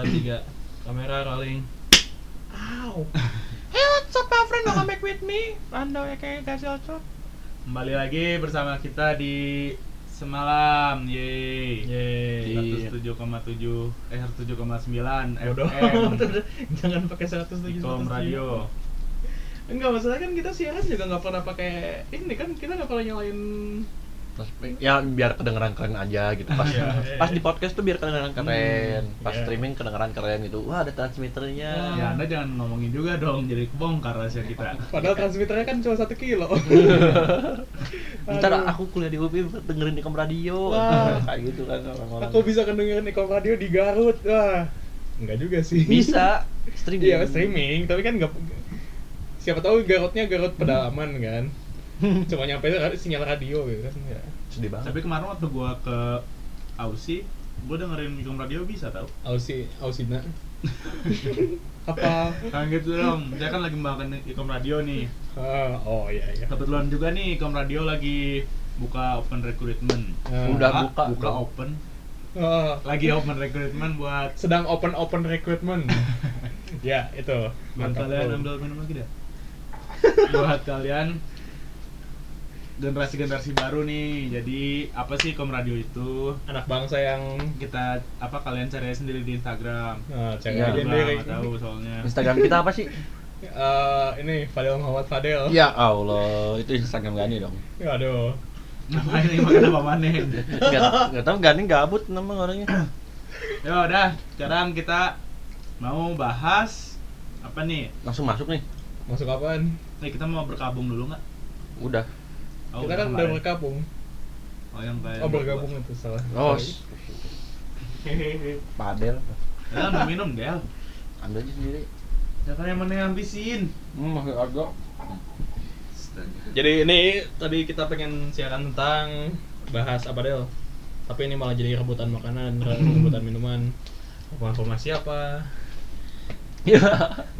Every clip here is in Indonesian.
Dua, tiga. Kamera rolling. Ow. Hey, what's up, my friend? Welcome back with me. Rando ya kayak Gazel Cok. Kembali lagi bersama kita di semalam, yeay. Yeay. 107,7 eh 107,9 Bodoh. FM Jangan pakai 107 Ikom Radio. Enggak, masalah kan kita siaran juga nggak pernah pakai ini kan kita nggak pernah nyalain ya biar kedengeran keren aja gitu pas Iya. pas di podcast tuh biar kedengeran keren pas iya. streaming kedengeran keren gitu wah ada transmitternya Ya Anda jangan ngomongin juga dong, jadi kebongkar rahasia kita. Padahal transmitternya kan cuma satu kilo. ntar aku kuliah di UPI dengerin di radio Wah. kayak gitu kan orang-orang Aku bisa dengerin Ikom Radio di Garut. Wah. Enggak juga sih. bisa streaming Iya, streaming, tapi kan nggak siapa tahu Garutnya Garut pedalaman kan. Cuma nyampe sinyal radio gitu kan ya. Sedih banget Tapi kemarin waktu gua ke Aussie, gua dengerin Ikom Radio bisa tau Ausi Ausina. Apa? Kan gitu dong, saya kan lagi membawakan Ikom Radio nih Ah, oh iya iya. Kebetulan juga nih Ikom Radio lagi buka open recruitment Ah. Udah Ah, buka, buka bro. open Ah, Lagi open recruitment buat sedang open open recruitment. ya, itu. buat Mantap. kalian bro. ambil minum lagi dah buat kalian generasi-generasi baru nih. Jadi apa sih kom radio itu? Anak bangsa yang kita apa kalian cari sendiri di Instagram. Nah, cari Ya, aja sendiri. nggak tahu soalnya. Instagram kita apa sih? Eh, ini Fadel Muhammad Fadel. ya Allah itu Instagram Gani dong. Aduh. ngapain nih makan apa maneh nggak nggak tahu Gani gabut nama orangnya. Ya udah sekarang kita mau bahas apa nih? Langsung masuk nih. Masuk apaan? nih kita mau berkabung dulu nggak? Udah oh, Kita kan udah kemarin. bergabung. oh yang kayak Oh, bergabung itu salah. oh padel Del mau minum Del ambil aja sendiri ya kan yang mana yang habisin hmm masih agak Jadi ini tadi kita pengen siaran tentang bahas apa Del? Tapi ini malah jadi rebutan makanan, rebutan minuman. Informasi apa? ya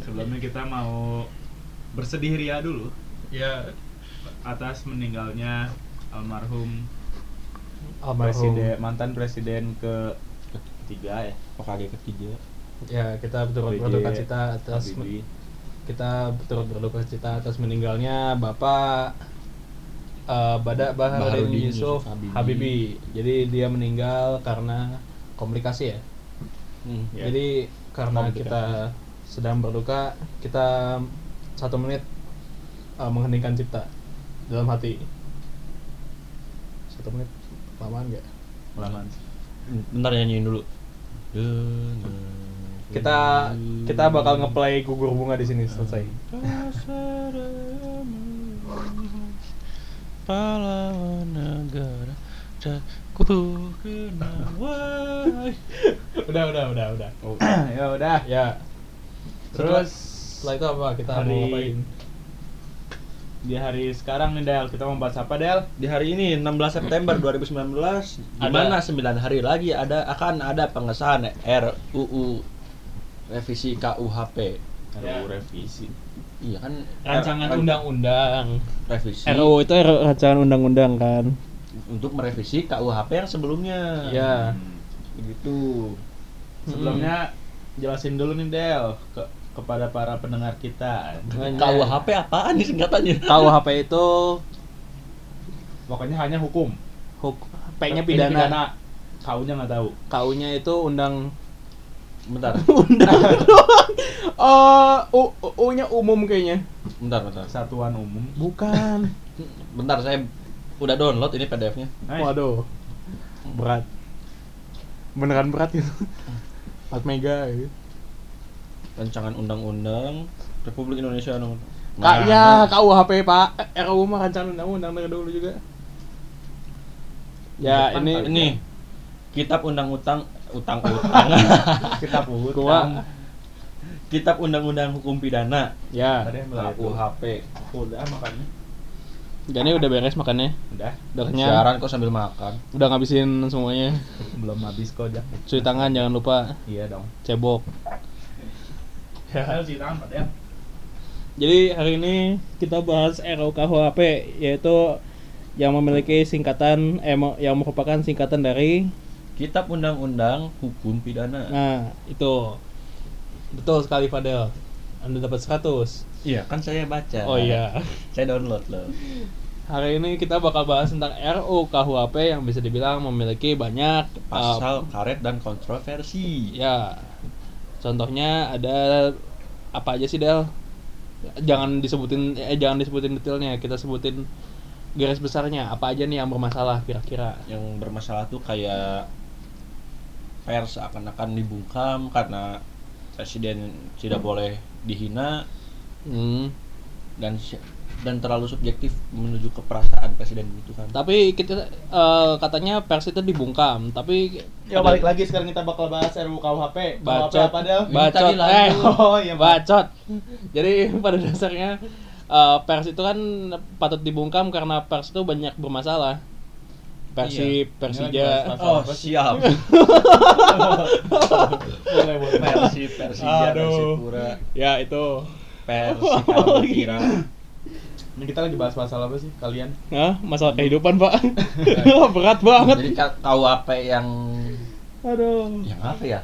sebelumnya kita mau bersedih ria dulu Ya, atas meninggalnya almarhum almarhum. presiden mantan presiden ke ketiga ya OKG ketiga Ya, kita turut berduka cita atas Habibie. kita turut berduka cita atas meninggalnya Bapak eh, Badak Baharudin Yusuf Habibie. Habibie. Jadi dia meninggal karena komplikasi ya. hmm. Ya. Jadi karena Komplikasi. kita sedang berduka, kita satu menit eh, mengheningkan cipta dalam hati. Satu menit lamaan nggak? Laman. bentar nyanyiin dulu Kita kita bakal ngeplay gugur bunga di sini selesai. pahlawan negara ku udah udah udah udah. ya udah Ya. terus Setelah itu apa? Kita mau Hari- ngapain? Di hari sekarang nih Del. Kita mau bahas apa Del? Di hari ini 16 September 2019 di Ada- mana 9 hari lagi ada akan ada pengesahan RUU revisi KUHP Ya. RUU revisi. Iya kan Rancangan undang-undang. revisi. RUU itu rancangan undang-undang kan? untuk merevisi KUHP yang sebelumnya. Ya. begitu sebelumnya jelasin dulu nih Del ke kepada para pendengar kita KUHP apaan nih singkatannya KUHP itu pokoknya hanya hukum huk P-nya Ini pidana. kau-nya nggak tahu KU-nya itu undang bentar undang doang. Oh, U- U-nya umum kayaknya. bentar bentar satuan umum Bukan. bentar saya udah download ini PDF-nya Nice. Waduh. Berat. Beneran berat gitu. 4 mega gitu. Rancangan undang-undang Republik Indonesia nomor Kak, ya KUHP Pak. Eh, RUU mah rancangan undang-undang dari dulu juga. Ya, Depan, ini Pak. ini Kitab Undang-Undang Utang-Utang kita put Gua- Kitab Undang-Undang Hukum Pidana ya. KUHP udah makannya Jadi udah beres makannya. udah Udah kenyang. Siaran kok sambil makan Udah ngabisin semuanya. belum habis kok jak Cuci tangan jangan lupa. iya dong Cebok. Ya ya Jadi hari ini kita bahas RUKHP yaitu yang memiliki singkatan eh, mo- yang merupakan singkatan dari Kitab Undang-Undang Hukum Pidana. Nah, itu. Betul sekali Fadel. Anda dapat 100. Iya, kan saya baca. Oh iya. Saya download loh. Hari ini kita bakal bahas tentang RU KUHP yang bisa dibilang memiliki banyak uh, Pasal karet dan kontroversi. ya. Contohnya ada apa aja sih Del? Jangan disebutin eh jangan disebutin detailnya, kita sebutin garis besarnya. Apa aja nih yang bermasalah kira-kira? Yang bermasalah tuh kayak pers akan-akan dibungkam karena presiden tidak boleh dihina Hmm. dan dan terlalu subjektif menuju ke perasaan presiden itu kan. Tapi kita eh, katanya pers itu dibungkam, tapi Ya balik lagi sekarang kita bakal bahas RUU KUHP. KUHP bacot apa Del? Bacot eh. Oh iya, bacot jadi pada dasarnya eh, pers itu kan patut dibungkam karena pers itu banyak bermasalah Persib, Ini Persija, Oh, siap. boleh boleh. Persib, Persija. Persipura, ya itu, Pers, Chicago Kira. Ini kita lagi bahas masalah apa sih kalian? Hah? masalah kehidupan pak, berat banget. Jadi K- KUHP yang Aduh. yang apa ya?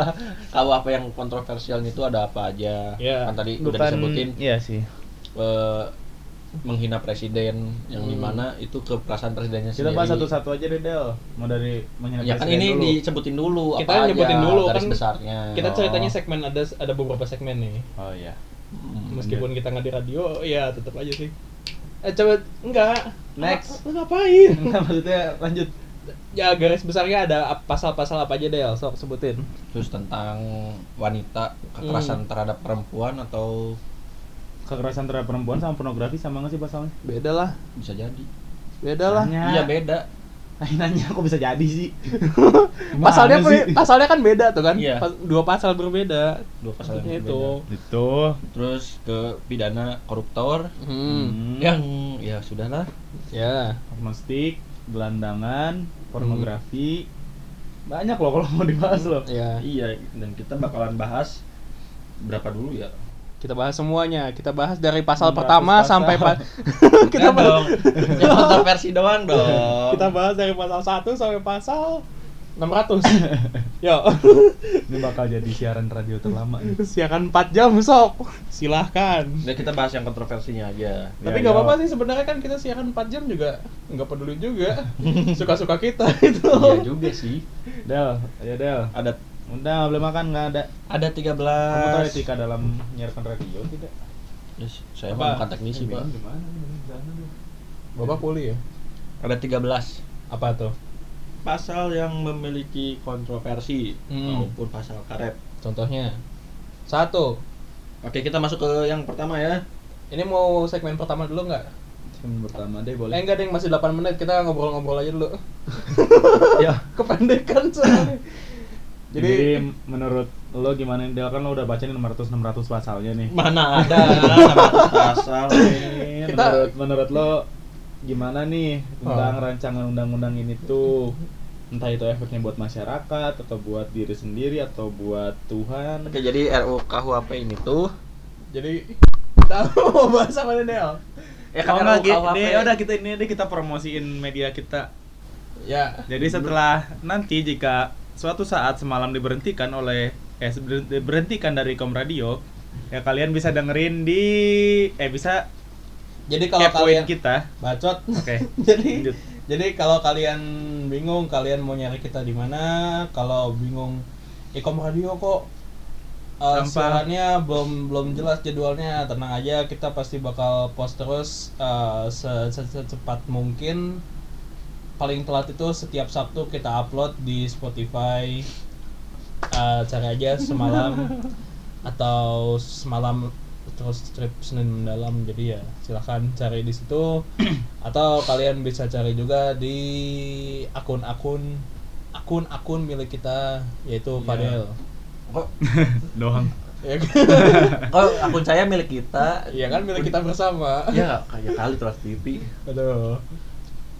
KUHP yang kontroversial itu ada apa aja? Ya. Kan tadi udah disebutin Iya sih. eh, menghina presiden yang Hmm. di mana itu ke perasaan presidennya Kita sendiri. bahas satu-satu aja deh Del. Mau dari menghina Ya kan presiden ini dulu. disebutin dulu Kita apa nyebutin aja dulu, garis kan besarnya. Kita Oh. ceritanya segmen ada ada beberapa segmen nih. Oh iya. Hmm. Meskipun kita nggak di radio, ya tetap aja sih. Eh coba enggak. Next. Lu ngapain? Enggak maksudnya lanjut. Ya garis besarnya ada pasal-pasal apa aja Del, sok sebutin. Terus tentang wanita kekerasan terhadap perempuan atau Kekerasan terhadap perempuan sama pornografi sama nggak sih pasalnya? Beda lah, bisa jadi. beda lah. Iya beda. Nanya kok bisa jadi sih? Pasalnya sih? pasalnya kan beda tuh kan? Iya. Pas- dua pasal berbeda. Dua pasal yang itu. berbeda. Itu. Terus ke pidana koruptor Hmm. yang ya sudahlah. Ya. agnostik, gelandangan, pornografi. Banyak loh kalau mau dibahas loh. Ya. Iya, dan kita bakalan bahas berapa dulu ya? Kita bahas semuanya. Kita bahas dari pasal 600 pertama pasal. sampai pa kita bahas, dong. Yang kontroversi doang dong. kita bahas dari pasal 1 sampai pasal 600. Yo. Ini bakal jadi siaran radio terlama nih. Siaran 4 jam sok. Silahkan. Nah, kita bahas yang kontroversinya aja. Tapi Ya, nggak ya. apa-apa sih sebenarnya kan kita siaran 4 jam juga nggak peduli juga. Suka-suka kita itu. Iya juga sih. Del, ya Del. Ada Udah nggak boleh makan nggak ada. ada 13. Kamu tahu etika dalam menyiarkan radio tidak? Yes, saya Apa? mah bukan teknisi, Pak. Gimana? Bapak kuliah. Ada 13 Apa tuh? pasal yang memiliki kontroversi Hmm. maupun pasal karet. Contohnya. Satu. Oke, kita masuk ke yang pertama ya. Ini mau segmen pertama dulu nggak? Yang pertama deh Eh boleh. enggak deh, masih 8 menit. Kita ngobrol-ngobrol aja dulu. Ya. Kependekan soalnya. Jadi, Jadi, menurut lo gimana Del kan lo udah baca nih 600 600 pasalnya nih. Mana ada 600 pasal nih. Kita- menurut menurut lo gimana nih tentang Oh. rancangan undang-undang ini tuh? Entah itu efeknya buat masyarakat atau buat diri sendiri atau buat Tuhan. Oke, jadi RUU KUHP ini tuh jadi kita mau bahas apa nih, Del? ya Kalau kan nggak RUU gitu, KUHP. deh, udah kita ini deh kita promosiin media kita. Ya. Jadi setelah nanti jika suatu saat semalam diberhentikan oleh eh diberhentikan dari Kom Radio, ya kalian bisa dengerin di eh bisa Jadi kalau kalian kita. bacot. Oke. jadi lanjut. jadi kalau kalian bingung kalian mau nyari kita di mana? Kalau bingung Ikom Radio kok uh, Gampang. siarannya belum belum jelas jadwalnya tenang aja kita pasti bakal post terus uh, se- se- secepat mungkin paling telat itu setiap Sabtu kita upload di Spotify uh, cari aja semalam atau semalam terus strip Senin mendalam jadi ya silahkan cari di situ atau kalian bisa cari juga di akun-akun akun-akun milik kita yaitu Iya. Fadel Kok Doang. ya kok akun saya milik kita? Iya kan milik kita bersama Ya, kayak kali Trans TV. aduh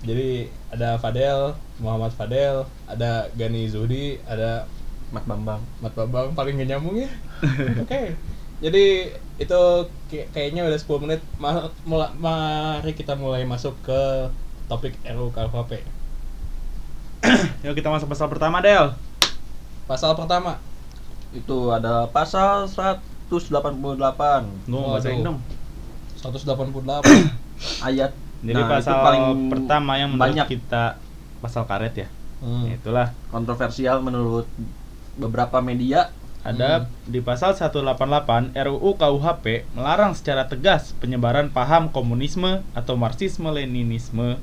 jadi ada Fadel Muhammad Fadel ada Gani Zuhdi ada Mat Bambang. Mat Babang paling gak nyambung ya oke jadi itu kayak- kayaknya udah 10 menit Ma- mula- mari kita mulai masuk ke topik RUU KUHP Yuk kita masuk pasal pertama, Del. Pasal pertama. Itu ada pasal 188 Gua Waduh. bacain dong. 188. ayat. Jadi Nah, itu pasal paling pertama yang menurut banyak kita pasal karet ya. Hmm. Itulah kontroversial menurut beberapa media. ada di pasal 188 RUU KUHP melarang secara tegas penyebaran paham komunisme atau marxisme-leninisme.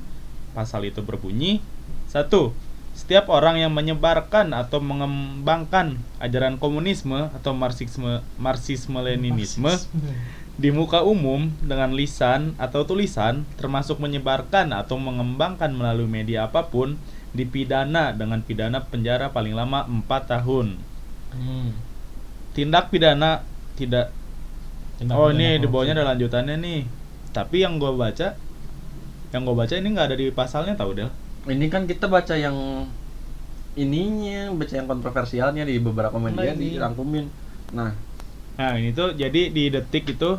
Pasal itu berbunyi satu Setiap orang yang menyebarkan atau mengembangkan ajaran komunisme atau marxisme marxisme-leninisme di muka umum dengan lisan atau tulisan termasuk menyebarkan atau mengembangkan melalui media apa pun dipidana dengan pidana penjara paling lama 4 tahun. Hmm. Tindak pidana tidak Tindak Oh, pidana ini di bawahnya ada lanjutannya nih. Tapi yang gua baca yang gua baca ini nggak ada di pasalnya tahu Del. Ini kan kita baca yang ininya, baca yang kontroversialnya di beberapa media dirangkumin. Nah, Nah, ini tuh jadi di detik itu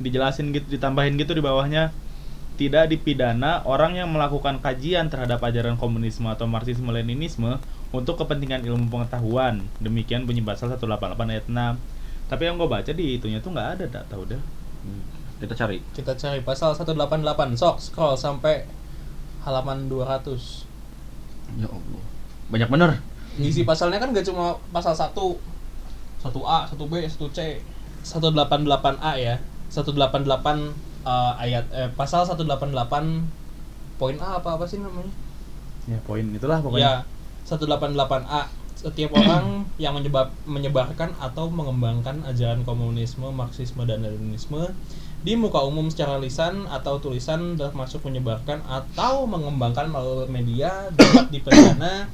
dijelasin gitu ditambahin gitu di bawahnya tidak dipidana orang yang melakukan kajian terhadap ajaran komunisme atau marxisme leninisme untuk kepentingan ilmu pengetahuan. Demikian bunyi pasal 188 ayat 6. Tapi yang gue baca di itunya tuh nggak ada, tak tahu deh. hmm, kita cari. Kita cari pasal 188. Sok scroll sampai halaman 200. Ya Allah. Banyak bener. Isi pasalnya kan gak cuma pasal 1 1A, 1B, 1C 188A ya 188 eh, ayat eh, pasal 188 poin A apa apa sih namanya? Ya, poin itulah Ya, pokoknya. 188A setiap orang yang menyebab, menyebarkan atau mengembangkan ajaran komunisme, marxisme dan leninisme di muka umum secara lisan atau tulisan termasuk menyebarkan atau mengembangkan melalui media dapat dipidana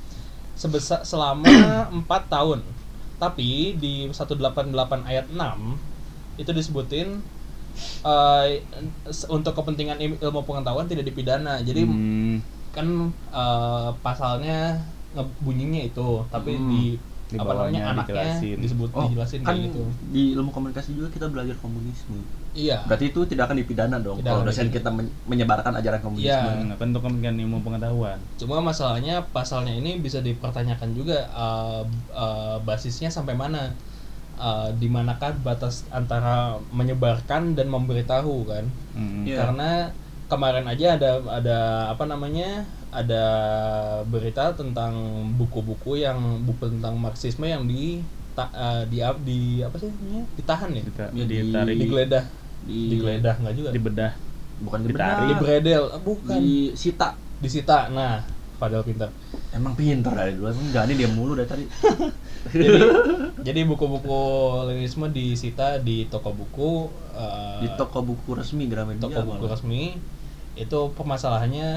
sebesar selama 4 tahun. Tapi di 188 ayat 6 itu disebutin eh, s- untuk kepentingan il- ilmu pengetahuan tidak dipidana. Jadi Hmm, kan eh, pasalnya ngebunyinya itu tapi Hmm. di, Di apa namanya anaknya dijelasin. disebut Oh, dijelasin kan gitu di ilmu komunikasi juga kita belajar komunisme. Iya Berarti itu tidak akan dipidana dong Tidak kalau dosen dipidana. kita men- menyebarkan ajaran komunisme. Iya. kan untuk kepentingan ilmu pengetahuan. cuma masalahnya pasalnya ini bisa dipertanyakan juga eh, eh, basisnya sampai mana Eh, di manakah batas antara menyebarkan dan memberitahu kan Hmm. Iya. karena kemarin aja ada ada apa namanya ada berita tentang buku-buku yang buku tentang marxisme yang di ta- eh, di di apa sih namanya ditahan ya Dita- Ya, di- ditarik digeledah Di- digeledah nggak juga dibedah. Bukan ditarik. di bredel Ah, bukan Di sita. disita nah padahal pintar Emang pinter dari dulu. Emang enggak nih dia mulu dari tadi. jadi jadi buku-buku leninisme disita di toko buku eh, Di toko buku resmi Gramedia. toko buku malah. resmi itu permasalahannya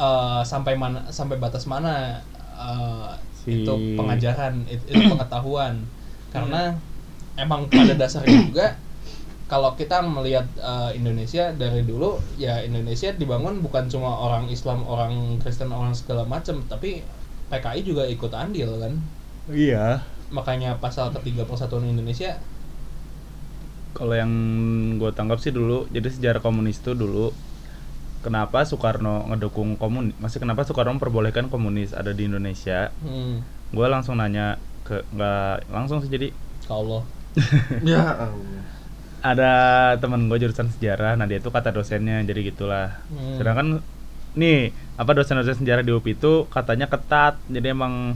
eh, sampai mana sampai batas mana eh, Si- itu pengajaran itu, itu pengetahuan karena emang pada dasarnya juga kalau kita melihat eh, Indonesia dari dulu ya Indonesia dibangun bukan cuma orang Islam orang Kristen orang segala macam tapi PKI juga ikut andil kan Iya. makanya pasal ketiga Persatuan Indonesia Kalau yang gue tangkap sih dulu, jadi sejarah komunis itu dulu kenapa Soekarno ngedukung komunis? Masih kenapa Soekarno memperbolehkan komunis ada di Indonesia? hmm, Gue langsung nanya ke nggak langsung sih jadi ke Allah Ya Allah. Ada temen gue jurusan sejarah, nah dia itu kata dosennya jadi gitulah. Hmm. Sedangkan nih apa dosen-dosen sejarah di UPI itu katanya ketat, jadi emang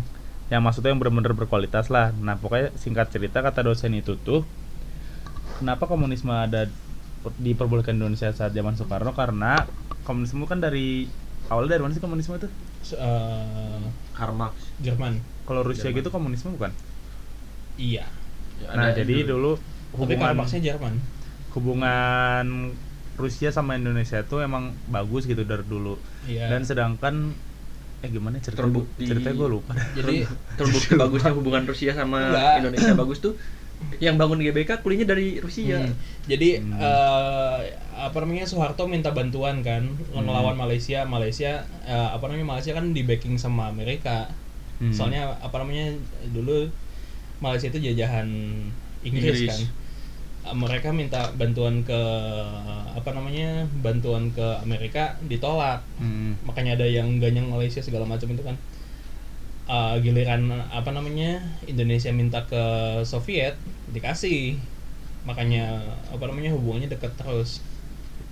yang maksudnya yang benar-benar berkualitas lah. Nah pokoknya singkat cerita kata dosen itu tuh kenapa komunisme ada diperbolehkan di Indonesia saat zaman Soekarno karena komunisme kan dari awal dari mana sih komunisme itu? Eh, Karl Marx. Jerman Kalau Rusia Jerman. gitu komunisme bukan? iya Ya, nah ada jadi dulu tapi hubungan Marxnya Jerman hubungan Rusia sama Indonesia tuh emang bagus gitu dari dulu. iya Dan sedangkan eh gimana cerita Terbukti. ceritanya gue lupa. jadi terbukti bagusnya hubungan Rusia sama Enggak. Indonesia bagus tuh yang bangun GBK kuliahnya dari Rusia. Hmm. Jadi Hmm. eh, apa namanya Soeharto minta bantuan kan Hmm. ngelawan Malaysia. Malaysia eh, apa namanya Malaysia kan di backing sama Amerika. Hmm. Soalnya apa namanya dulu Malaysia itu jajahan Inggris, Inggris. kan. Mereka minta bantuan ke apa namanya bantuan ke Amerika ditolak Hmm. makanya ada yang ganyang Malaysia segala macam itu kan Uh, giliran apa namanya Indonesia minta ke Soviet dikasih makanya apa namanya hubungannya dekat terus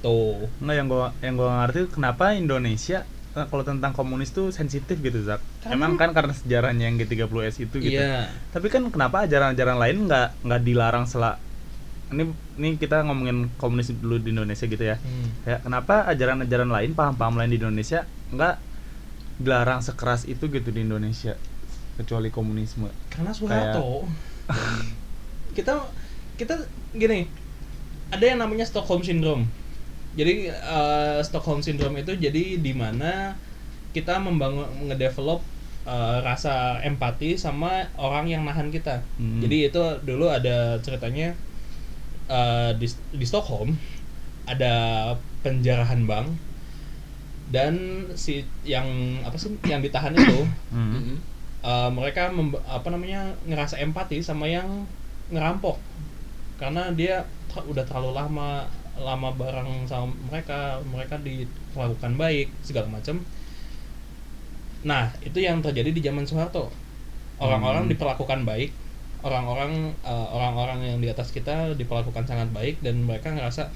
tuh Nggak yang gua yang gua ngerti kenapa Indonesia eh, kalau tentang komunis tuh sensitif gitu Zak. Karena- Emang kan karena sejarahnya yang G30S itu gitu. iya Tapi kan kenapa ajaran-ajaran lain nggak nggak dilarang selak ini ini kita ngomongin komunis dulu di Indonesia gitu ya. Hmm. Kayak kenapa ajaran-ajaran lain, paham-paham lain di Indonesia nggak dilarang sekeras itu gitu di Indonesia kecuali komunisme. karena Soeharto kita kita gini ada yang namanya Stockholm Syndrome jadi eh, Stockholm Syndrome itu jadi di mana kita membangun ngedevelop eh, rasa empati sama orang yang nahan kita Hmm. jadi itu dulu ada ceritanya eh, di di Stockholm ada penjarahan bank dan si yang apa sih yang ditahan itu Hmm. uh, mereka memb- apa namanya ngerasa empati sama yang ngerampok karena dia ter- udah terlalu lama lama bareng sama mereka mereka diperlakukan baik segala macam nah itu yang terjadi di zaman Soeharto orang-orang Hmm. diperlakukan baik orang-orang uh, orang-orang yang di atas kita diperlakukan sangat baik dan mereka ngerasa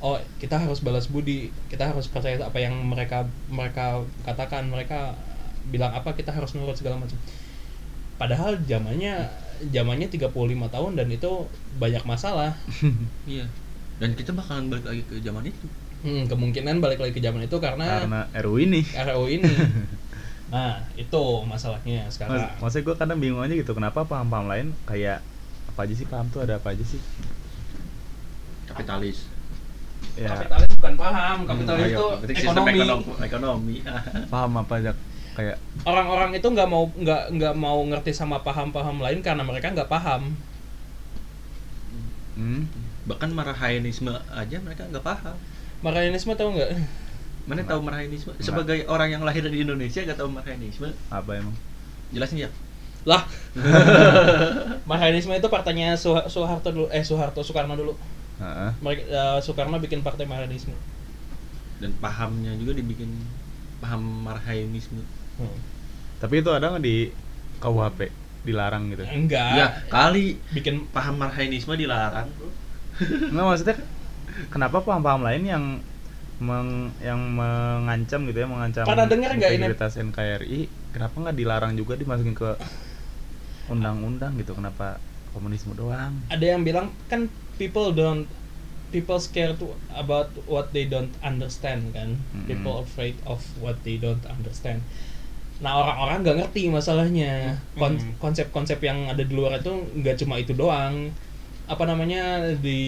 oh kita harus balas budi kita harus percaya apa yang mereka mereka katakan mereka bilang apa kita harus nurut segala macam padahal zamannya zamannya 35 tahun dan itu banyak masalah Iya. Dan kita bakalan balik lagi ke zaman itu. hmm, kemungkinan balik lagi ke zaman itu karena, Karena RU ini. RU ini nah itu masalahnya Mas, sekarang maksudnya gue kadang bingung aja gitu kenapa paham-paham lain kayak apa aja sih paham tuh ada apa aja sih? Kapitalis. Ya kapitalis bukan paham kapitalis Hmm, itu ekonomi ekonomi. ekonomi. paham apa aja kayak orang-orang itu nggak mau nggak nggak mau ngerti sama paham-paham lain karena mereka nggak paham hmm, Bahkan marahainisme aja mereka nggak paham. Marxisme tahu nggak Mana tahu marahainisme? Sebagai orang yang lahir di Indonesia nggak tahu marahainisme. apa emang? Jelasin ya. lah Marxisme itu partainya Soeh- Soeharto dulu eh Soeharto Soekarno dulu Heeh. mereka eh, Soekarno bikin partai Marxisme Dan pahamnya juga dibikin paham marahainisme. hmm. Tapi itu ada nggak di KUHP dilarang gitu? enggak Ya, kali bikin paham marahainisme dilarang. Nggak maksudnya kenapa paham-paham lain yang meng, yang mengancam gitu ya mengancam ini? integritas NKRI kenapa nggak dilarang juga dimasukin ke undang-undang gitu kenapa komunisme doang ada yang bilang kan people don't people scared to, about what they don't understand kan Mm-mm. people afraid of what they don't understand nah orang-orang nggak ngerti masalahnya Kon- Mm. konsep-konsep yang ada di luar itu nggak cuma itu doang apa namanya di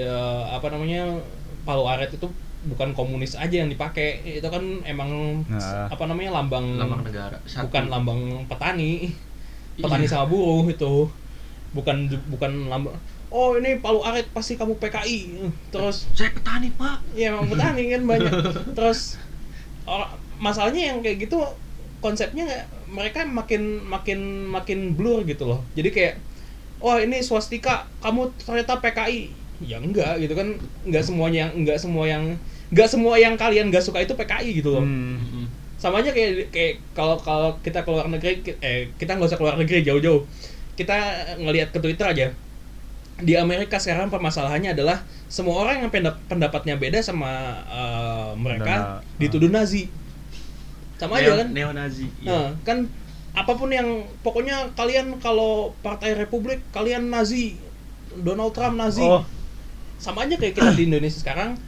eh, apa namanya Palu Arit itu bukan komunis aja yang dipakai. Itu kan emang Nah. apa namanya lambang Lambang negara. Satu. bukan lambang petani. Petani sama buruh itu. Bukan bukan lambang oh ini Palu Arit pasti kamu PKI terus Saya petani, Pak. ya emang petani kan banyak. Terus or- masalahnya yang kayak gitu konsepnya mereka makin makin makin blur gitu loh. Jadi kayak wah ini swastika kamu ternyata PKI ya enggak gitu kan. Enggak semuanya yang enggak semua yang enggak semua yang kalian nggak suka itu PKI gitu loh Hmm. Sama aja kayak kayak kalau kalau kita keluar negeri eh kita nggak usah keluar negeri jauh-jauh kita ngelihat ke Twitter aja di Amerika sekarang permasalahannya adalah semua orang yang pendap- pendapatnya beda sama eh, mereka Dan, uh, dituduh Nazi sama aja Neo- kan Neo-Nazi. iya. Nah, kan apa pun yang pokoknya kalian kalau Partai Republik kalian Nazi Donald Trump Nazi Oh. sama aja kayak kita di Indonesia sekarang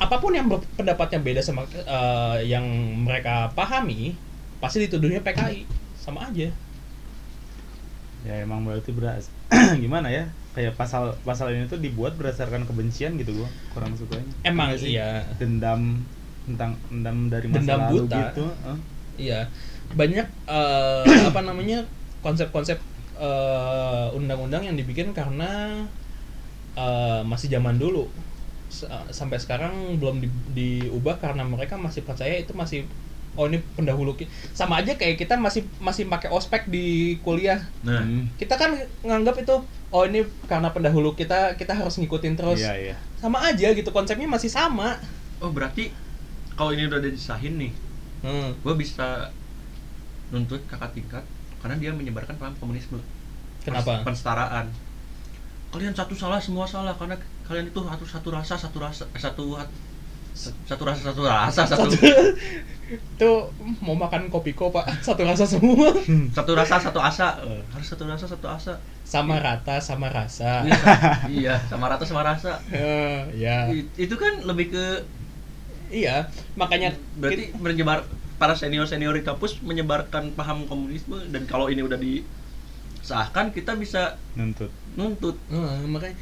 apa pun yang pendapatnya beda sama eh, yang mereka pahami pasti dituduhnya PKI sama aja. Ya emang berarti beras gimana ya? Kayak pasal pasal ini tuh dibuat berdasarkan kebencian gitu gua. Kurang sukanya. Emang Nggak sih? iya. Dendam tentang dendam dari masa Dendam lalu buta. gitu eh. iya. Banyak eh, apa namanya konsep-konsep eh, undang-undang yang dibikin karena eh, masih zaman dulu sampai sekarang belum di- diubah karena mereka masih percaya itu masih oh ini pendahulu ki- sama aja kayak kita masih masih pakai ospek di kuliah Nah, Hmm. kita kan nganggap itu oh ini karena pendahulu kita kita harus ngikutin terus Iya, iya. sama aja gitu konsepnya masih sama oh berarti kalau ini udah disahin nih, hmm. gue bisa nuntut kakak tingkat karena dia menyebarkan paham komunisme. Kenapa? Penstaraan. Kalian satu salah semua salah karena kalian itu satu satu rasa satu rasa eh, satu satu rasa satu rasa satu itu mau makan kopi kok pak? Satu rasa semua. Satu rasa satu asa. Harus satu rasa satu asa. Sama rata sama rasa. Iya, iya sama rata sama rasa. Eh, ya itu kan lebih ke iya makanya berarti menyebar para senior senior di kampus menyebarkan paham komunisme dan kalau ini udah disahkan kita bisa Nuntut. nuntut. Eh, makanya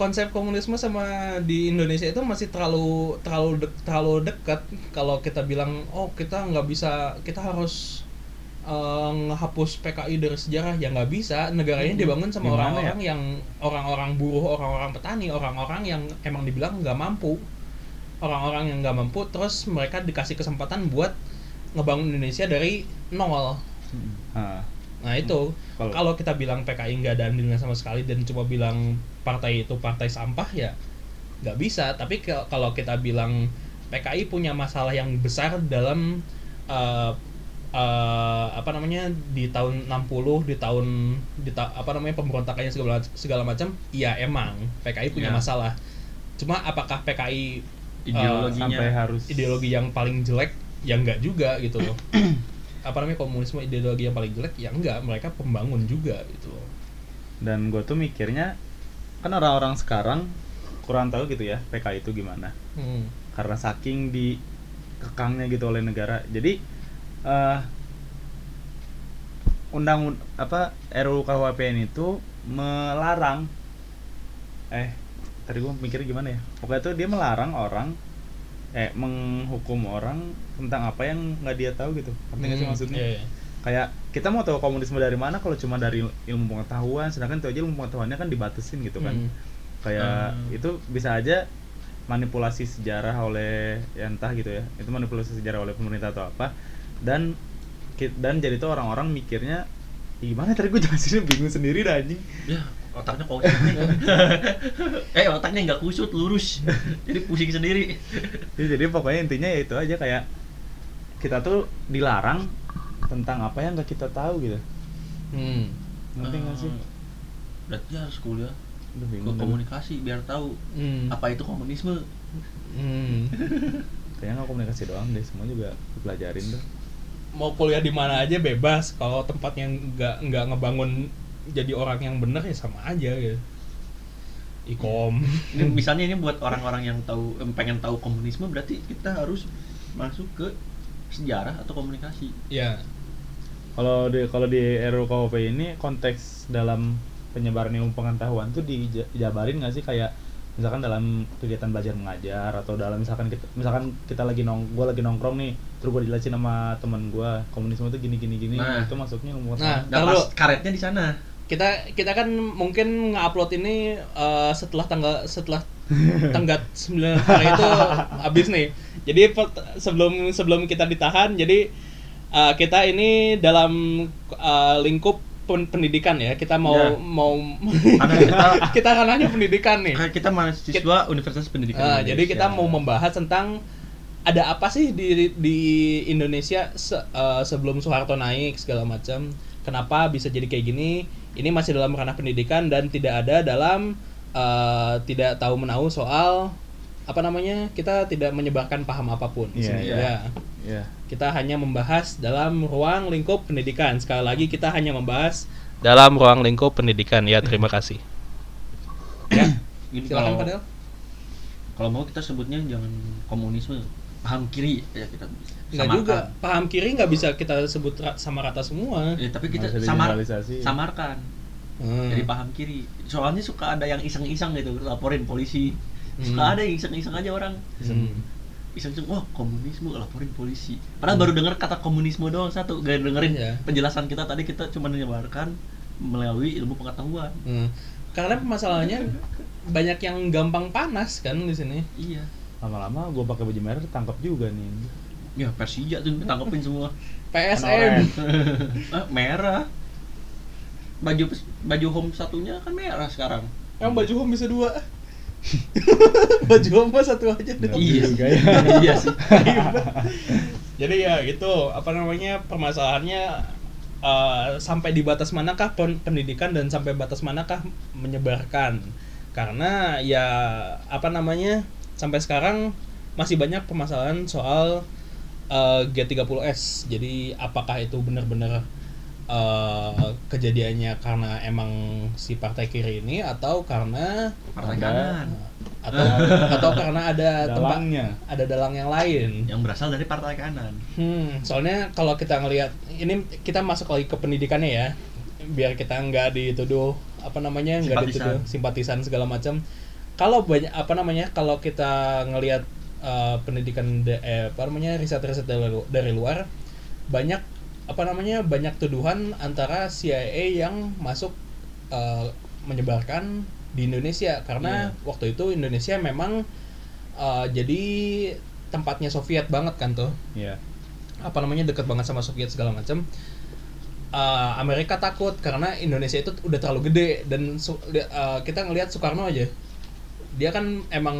konsep komunisme sama di Indonesia itu masih terlalu terlalu dek- terlalu dekat. Kalau kita bilang oh kita nggak bisa kita harus eh, ngehapus PKI dari sejarah ya nggak bisa. Negaranya dibangun sama orang-orang yang orang-orang buruh orang-orang petani orang-orang yang emang dibilang nggak mampu. Orang-orang yang nggak mampu terus mereka dikasih kesempatan buat ngebangun Indonesia dari nol. Ah, Nah itu Kalau- kalau kita bilang PKI nggak ada andilnya sama sekali dan cuma bilang partai itu partai sampah ya nggak bisa. Tapi ke- kalau kita bilang PKI punya masalah yang besar dalam eh, eh, apa namanya di tahun 60 di tahun di ta- apa namanya pemberontakannya segala segala macam, iya emang PKI punya Ya. masalah. Cuma apakah PKI ideologinya sampai harus ideologi yang paling jelek ya enggak juga gitu loh apa namanya komunisme ideologi yang paling jelek? Ya enggak mereka pembangun juga gitu dan gue tuh mikirnya kan orang-orang sekarang kurang tahu gitu ya PKI itu gimana. Hmm. karena saking di kekangnya gitu oleh negara. Jadi eh undang apa RUU KUHPN itu melarang. Eh tadi gue mikirnya gimana ya? Pokoknya tuh dia melarang orang eh menghukum orang tentang apa yang nggak dia tahu gitu. Ngerti nggak sih Hmm, maksudnya? iya, iya. kayak kita mau tahu komunisme dari mana kalau cuma dari ilmu pengetahuan sedangkan itu aja ilmu pengetahuannya kan dibatasin gitu kan. Hmm. kayak Hmm. itu bisa aja manipulasi sejarah oleh ya entah gitu ya. Itu manipulasi sejarah oleh pemerintah atau apa. Dan dan jadi tuh orang-orang mikirnya "Ih, gimana tadi gue jelasin bingung sendiri dah anjing. Ya otaknya kusut nih. eh otaknya nggak kusut lurus. Jadi pusing sendiri. Ya, jadi pokoknya intinya ya itu aja kayak kita tuh dilarang tentang apa yang nggak kita tahu gitu. Hmm. ngerti nggak sih? Eh, berarti harus kuliah. Aduh, ke komunikasi biar tahu Hmm. apa itu komunisme. Hmm. kayaknya nggak komunikasi doang deh semua juga dipelajarin tuh. Mau kuliah di mana aja bebas kalau tempatnya nggak nggak ngebangun jadi orang yang benar ya sama aja gitu ikom. Ini misalnya ini buat orang-orang yang tahu pengen tahu komunisme berarti kita harus masuk ke sejarah atau komunikasi. Ya Kalau di kalau di RUU KUHP ini konteks dalam penyebaran ilmu pengetahuan tuh dija- dijabarin nggak sih? Kayak misalkan dalam kegiatan belajar mengajar atau dalam misalkan kita misalkan kita lagi nong gua lagi nongkrong nih terus gua dijelasin sama teman gua komunisme tuh gini gini gini Nah. itu masuknya ilmu Nah, pengetahuan. nah pas karetnya di sana kita kita kan mungkin nge-upload ini eh, setelah tanggal setelah tenggat 9 hari itu habis nih. Jadi sebelum sebelum kita ditahan jadi eh, kita ini dalam eh, lingkup pen- pendidikan ya. Kita mau Ya. mau karena kita kita ranahnya pendidikan nih. karena kita mahasiswa Universitas Pendidikan Ah, jadi kita mau membahas tentang ada apa sih di di Indonesia se- eh, sebelum Soeharto naik segala macam. Kenapa bisa jadi kayak gini? Ini masih dalam ranah pendidikan dan tidak ada dalam eh, tidak tahu menahu soal apa namanya? Kita tidak menyebarkan paham apa pun di Iya, sini. iya. Ya. ya Kita hanya membahas dalam ruang lingkup pendidikan. Sekali lagi kita hanya membahas dalam ruang lingkup pendidikan. Ya, terima kasih. Gini, Silakan kalau kalau mau kita sebutnya jangan komunisme paham kiri ya kita bisa Nggak juga paham kiri nggak bisa kita sebut ra- sama rata semua. Ya, tapi kita samar samarkan Hmm. jadi paham kiri soalnya suka ada yang iseng-iseng gitu laporin polisi suka Hmm. ada yang iseng-iseng aja orang Hmm. iseng-iseng wah komunisme laporin polisi padahal baru dengar kata komunisme doang satu gak dengerin Iya. penjelasan kita tadi kita cuma menyebarkan melalui ilmu pengetahuan Hmm. Karena permasalahannya banyak yang gampang panas kan di sini. iya lama-lama gua pakai baju merah tangkap juga nih Ya Persija tuh tanggepin semua. PSM Ah, merah. Baju baju home satunya kan merah sekarang. yang baju home bisa dua baju home mah satu aja deh Iya juga ya. iya sih. jadi ya gitu apa namanya permasalahannya eh, sampai di batas manakah pen- pendidikan dan sampai batas manakah menyebarkan karena ya apa namanya sampai sekarang masih banyak permasalahan soal eh, G30S jadi apakah itu benar-benar eh, kejadiannya karena emang si partai kiri ini atau karena Partai Ada. kanan atau atau karena ada tempat Dalangnya. ada dalang yang lain yang berasal dari partai kanan. Hmm, soalnya kalau kita ngelihat ini kita masuk lagi ke pendidikannya ya, biar kita nggak dituduh apa namanya nggak dituduh simpatisan segala macam. Kalau banyak apa namanya kalau kita ngelihat eh, pendidikan de- eh, apa namanya riset-riset dari, dari luar banyak apa namanya banyak tuduhan antara CIA yang masuk eh, menyebarkan di Indonesia. Karena waktu itu Indonesia memang eh, jadi tempatnya Soviet banget kan tuh. Iya. apa namanya dekat banget sama Soviet segala macam Uh, Amerika takut karena Indonesia itu udah terlalu gede dan uh, kita ngelihat Soekarno aja dia kan emang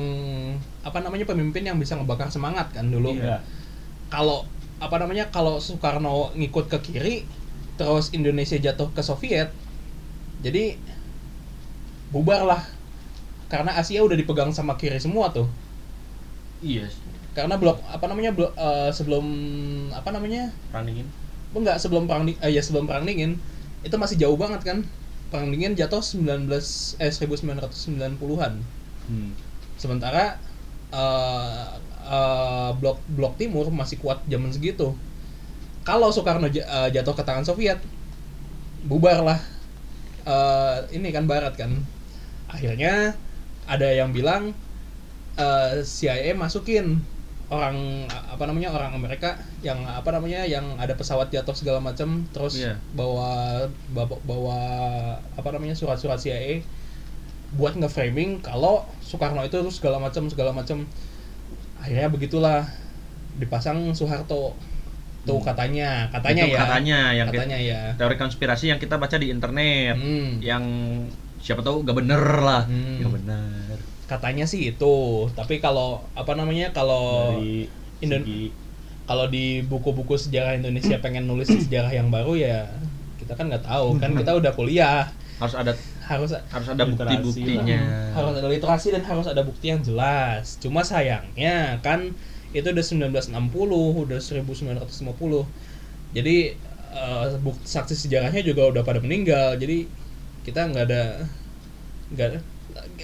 apa namanya pemimpin yang bisa ngebakar semangat kan dulu. Iya. kalau apa namanya kalau Soekarno ngikut ke kiri terus Indonesia jatuh ke Soviet jadi bubar lah karena Asia udah dipegang sama kiri semua tuh. Iya sih. karena blok apa namanya blok eh, sebelum apa namanya? Running enggak sebelum perang di- eh, ya sebelum perang dingin. Itu masih jauh banget kan. Perang dingin jatuh 19 eh 1990-an Hmm. sementara eh, eh, blok blok timur masih kuat zaman segitu kalau Soekarno eh, jatuh ke tangan Soviet bubar lah eh, ini kan Barat kan akhirnya ada yang bilang eh, CIA masukin orang apa namanya orang Amerika yang apa namanya yang ada pesawat jatuh segala macam terus Iya. bawa bawa bawa apa namanya surat-surat CIA buat nge-framing kalau Soekarno itu terus segala macam segala macam. Akhirnya begitulah. Dipasang Soeharto. Tuh katanya katanya Itu ya. katanya yang kita- katanya ya. teori konspirasi yang kita baca di internet. Hmm. yang siapa tahu gak bener lah. Hmm. gak bener. Katanya sih itu. Tapi kalau apa namanya kalau Dari Indon- segi kalau di buku-buku sejarah Indonesia pengen nulis sejarah yang baru ya kita kan nggak tahu kan kita udah kuliah. Harus ada harus harus ada bukti-buktinya. harus ada literasi dan harus ada bukti yang jelas. Cuma sayangnya kan itu udah 1960 udah 1950 jadi eh, bukti saksi sejarahnya juga udah pada meninggal. Jadi kita nggak ada nggak ada-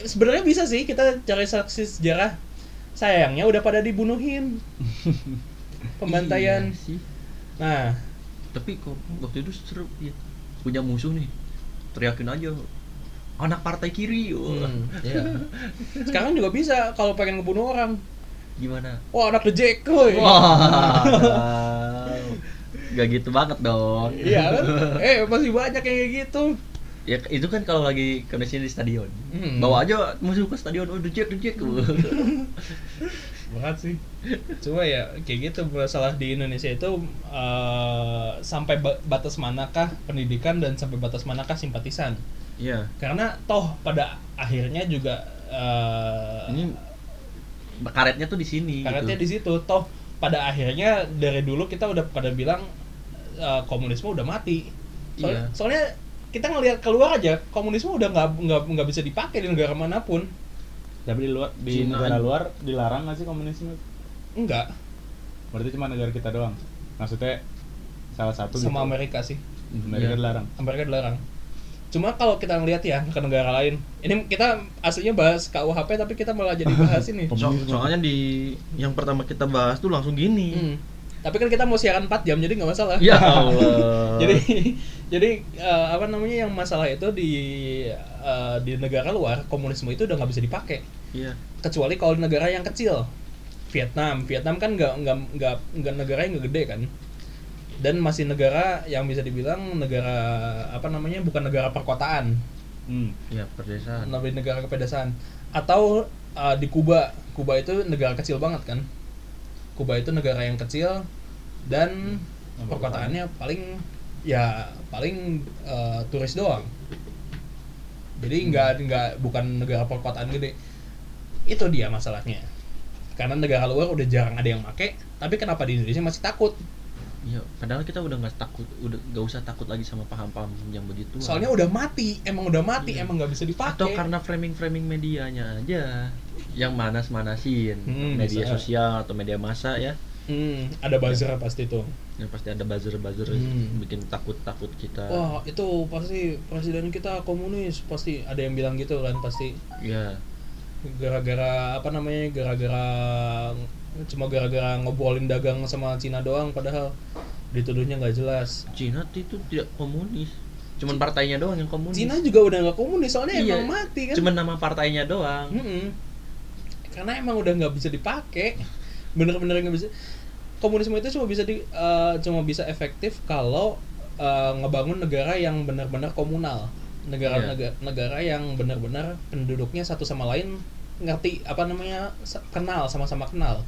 sebenarnya bisa sih kita cari saksi sejarah. Sayangnya udah pada dibunuhin. Pembantaian. Iya sih. nah. Tapi kok waktu itu seru ya. punya musuh nih. Teriakin aja anak partai kiri wah. hmm, iya. sekarang juga bisa kalau pengen ngebunuh orang gimana wah anak the Jack woi. wah gak gitu banget dong Iya kan? Eh masih banyak yang kayak gitu. ya itu kan kalau lagi kondisi di stadion Hmm. bawa aja musuh ke stadion oh dejek dejek Berat sih. Coba ya kayak gitu masalah di Indonesia itu eh, sampai ba- batas manakah pendidikan dan sampai batas manakah simpatisan. Iya Karena toh pada akhirnya juga eh, ini karetnya tuh di sini karetnya gitu. di situ toh pada akhirnya dari dulu kita udah pada bilang eh, komunisme udah mati. Soalnya, Iya. soalnya kita ngelihat keluar aja komunisme udah nggak nggak nggak bisa dipakai di negara mana pun. tapi di luar di Cina negara luar dilarang nggak sih komunisme? Enggak, Berarti cuma negara kita doang. Maksudnya salah satu sama gitu. Amerika sih. Amerika Iya. dilarang. Amerika dilarang. Cuma kalau kita ngelihat ya ke negara lain, ini kita aslinya bahas KUHP tapi kita malah jadi bahas ini. So- soalnya di yang pertama kita bahas tuh langsung gini. Hmm. Tapi kan kita mau siaran 4 jam jadi nggak masalah. ya Allah. Jadi jadi eh, apa namanya yang masalah itu di eh, di negara luar komunisme itu udah nggak bisa dipakai. Iya. Kecuali kalau di negara yang kecil. Vietnam. Vietnam kan nggak nggak nggak nggak negara yang nggak gede kan dan masih negara yang bisa dibilang negara apa namanya bukan negara perkotaan. Hmm. iya perdesaan lebih negara kepedesaan atau uh, di Kuba. Kuba itu negara kecil banget kan? Kuba itu negara yang kecil dan Nomor perkotaannya paling ya paling eh, turis doang. Jadi nggak nggak bukan negara perkotaan gede. Itu dia masalahnya. Karena negara luar udah jarang ada yang make tapi kenapa di Indonesia masih takut Iya, padahal kita udah nggak takut, udah nggak usah takut lagi sama paham-paham yang begitu. soalnya udah mati emang udah mati Iya. emang nggak bisa dipakai atau karena framing-framing medianya aja yang manas-manasin Hmm, media bisa. sosial atau media massa ya Hmm, ada buzzer pasti tuh yang pasti ada buzzer-buzzer Hmm. bikin takut-takut kita wah itu pasti presiden kita komunis pasti ada yang bilang gitu kan pasti ya gara-gara apa namanya gara-gara cuma gara-gara ngobrolin dagang sama Cina doang padahal dituduhnya nggak jelas. Cina itu tidak komunis. Cuman partainya doang yang komunis. Cina juga udah nggak komunis soalnya Iya, emang mati kan? cuman nama partainya doang. Mm-mm. karena emang udah nggak bisa dipakai. Bener-bener nggak bisa. Komunisme itu cuma bisa di eh, cuma bisa efektif kalau eh, ngebangun negara yang benar-benar komunal. Negara Iya. negara, negara yang benar-benar penduduknya satu sama lain ngerti apa namanya kenal sama-sama kenal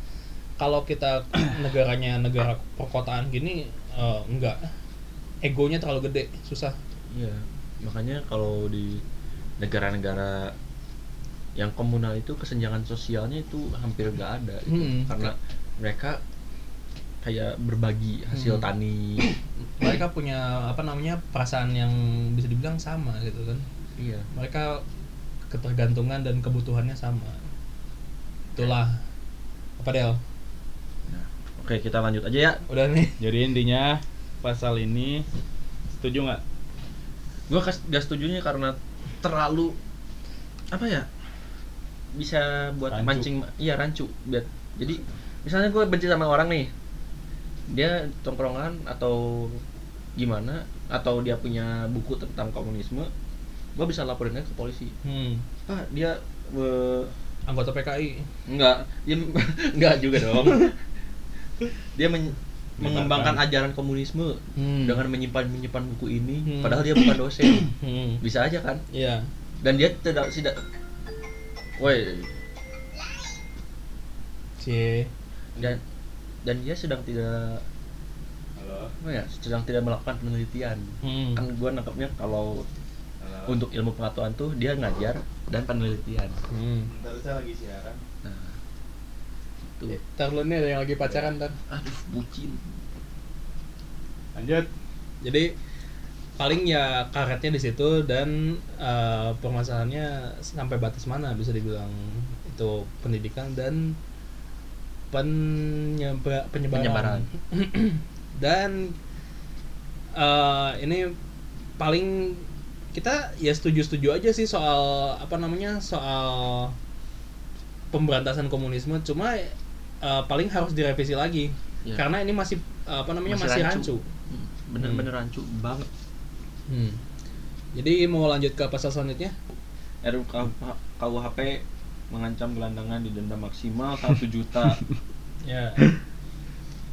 kalau kita negaranya negara perkotaan gini eh, enggak. Egonya terlalu gede susah. Iya, makanya kalau di negara-negara yang komunal itu kesenjangan sosialnya itu hampir nggak ada gitu. Hmm. karena mereka kayak berbagi hasil Hmm. tani. Mereka punya apa namanya perasaan yang bisa dibilang sama gitu kan. Iya. Mereka ketergantungan dan kebutuhannya sama. Itulah. Apa Del oke kita lanjut aja ya udah nih Jadi intinya pasal ini setuju nggak? gue gak setuju karena terlalu apa ya bisa buat Rancu. mancing iya rancu biar jadi misalnya gue benci sama orang nih dia tongkrongan atau gimana atau dia punya buku tentang komunisme gue bisa laporinnya ke polisi hmm. ah dia eh, anggota PKI enggak dia enggak juga dong dia men- mengembangkan ajaran komunisme Hmm. dengan menyimpan menyimpan buku ini Hmm. padahal dia bukan dosen hmm. bisa aja kan iya dan dia tidak tidak woi dan dan dia sedang tidak apa ya sedang tidak melakukan penelitian hmm. kan gue nangkapnya kalau untuk ilmu pengetahuan tuh dia ngajar dan penelitian hmm. Bentar saya lagi siaran. Nah itu Ntar lu nih ada yang lagi pacaran ntar aduh bucin. Lanjut. jadi paling ya karetnya di situ dan eh, permasalahannya sampai batas mana bisa dibilang itu pendidikan dan penyeba- penyebaran, Penyebaran. dan eh, ini paling kita ya setuju-setuju aja sih soal apa namanya soal pemberantasan komunisme. Cuma eh, paling harus direvisi lagi Ya. karena ini masih eh, apa namanya masih, rancu. Hmm, bener-bener rancu banget Hmm. Jadi mau lanjut ke pasal selanjutnya? RUU KUHP mengancam gelandangan didenda maksimal 1 juta Ya.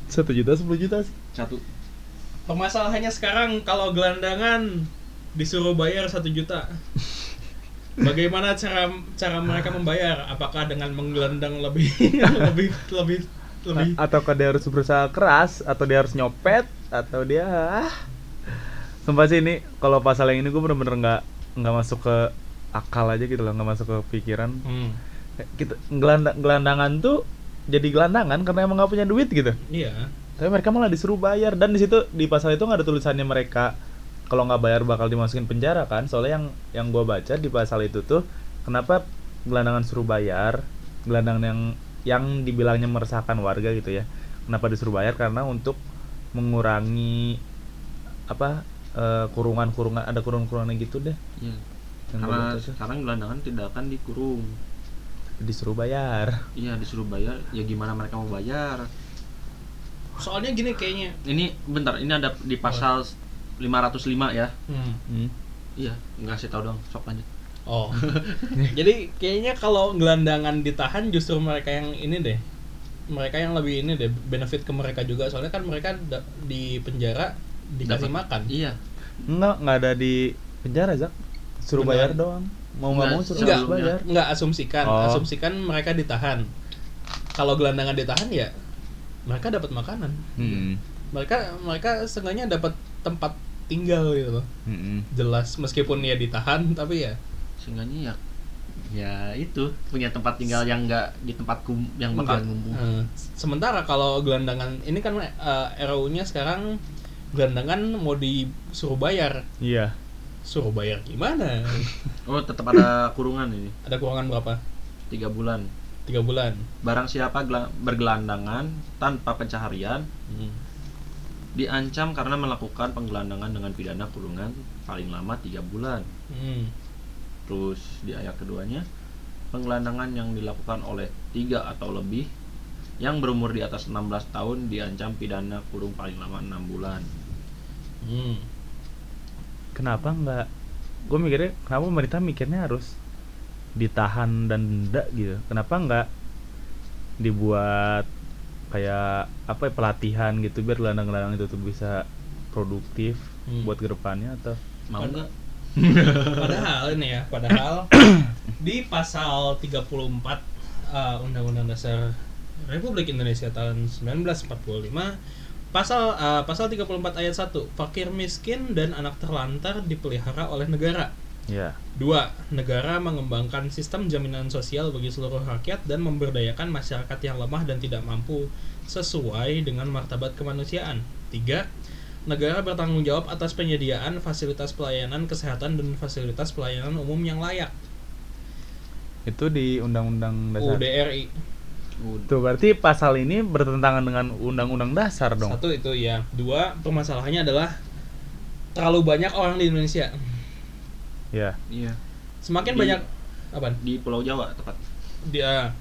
Satu juta, sepuluh juta sih. satu Permasalahannya sekarang kalau gelandangan disuruh bayar satu juta. Bagaimana cara cara mereka membayar? Apakah dengan menggelandang lebih lebih lebih lebih? Ataukah dia harus berusaha keras, atau dia harus nyopet, atau dia ah. Sumpah sih ini kalau pasal yang ini gue bener-bener nggak nggak masuk ke akal aja gitu loh, nggak masuk ke pikiran. Hmm. Kita gelandang gelandangan tuh jadi gelandangan karena emang nggak punya duit gitu. Iya. Tapi mereka malah disuruh bayar dan di situ di pasal itu nggak ada tulisannya mereka kalau nggak bayar bakal dimasukin penjara kan. Soalnya yang yang gue baca di pasal itu tuh kenapa gelandangan suruh bayar, gelandangan yang yang dibilangnya meresahkan warga gitu ya. Kenapa disuruh bayar karena untuk mengurangi apa eh, kurungan-kurungan ada kurungan-kurungan gitu deh. ya. Yang karena sekarang gelandangan tidak akan dikurung disuruh bayar. iya disuruh bayar ya gimana mereka mau bayar Soalnya gini kayaknya. ini bentar ini ada di pasal 505 ya Hmm. Hmm. iya nggak sih tahu dong sok lanjut Oh. Jadi kayaknya kalau gelandangan ditahan justru mereka yang ini deh. Mereka yang lebih ini deh benefit ke mereka juga soalnya kan mereka di penjara dikasih Dapat- makan. iya Enggak, nggak ada di penjara, Zak. Suruh Beneran? bayar doang. Mau nggak mau suruh Enggak, bayar. enggak asumsikan. Oh. Asumsikan mereka ditahan. Kalau gelandangan ditahan ya mereka dapat makanan Hmm. Mereka mereka seenggaknya dapat tempat tinggal gitu loh Hmm. jelas meskipun ya ditahan tapi ya Seenggaknya ya ya itu punya tempat tinggal yang enggak di tempat kum, yang bakal ngumpuh. Eh, sementara kalau gelandangan ini kan eh, RUU-nya sekarang gelandangan mau disuruh bayar Iya. suruh bayar gimana Oh, tetap ada kurungan ini. ada kurangan berapa Tiga bulan. tiga bulan Barang siapa gela- bergelandangan tanpa pencaharian Hmm. Diancam karena melakukan penggelandangan dengan pidana kurungan paling lama tiga bulan. Hmm. Terus di ayat keduanya, penggelandangan yang dilakukan oleh tiga atau lebih yang berumur di atas 16 tahun diancam pidana kurung paling lama enam bulan. Hmm. Kenapa nggak? Gue mikirnya kenapa pemerintah mikirnya harus ditahan dan denda gitu. Kenapa nggak dibuat kayak apa ya, pelatihan gitu biar gelandang-gelandang itu tuh bisa produktif Hmm. buat ke depannya atau Mau nggak? padahal ini ya padahal di pasal 34 uh, Undang-Undang Dasar Republik Indonesia tahun 1945 pasal uh, pasal 34 ayat 1 fakir miskin dan anak terlantar dipelihara oleh negara ya Dua, negara mengembangkan sistem jaminan sosial bagi seluruh rakyat dan memberdayakan masyarakat yang lemah dan tidak mampu sesuai dengan martabat kemanusiaan. Tiga, negara bertanggung jawab atas penyediaan fasilitas pelayanan kesehatan dan fasilitas pelayanan umum yang layak. itu di undang-undang dasar UDRI. tuh berarti pasal ini bertentangan dengan undang-undang dasar dong Satu itu ya. Dua, permasalahannya adalah terlalu banyak orang di Indonesia. Ya Iya. Semakin Di- banyak apa? Di Pulau Jawa tepat. dia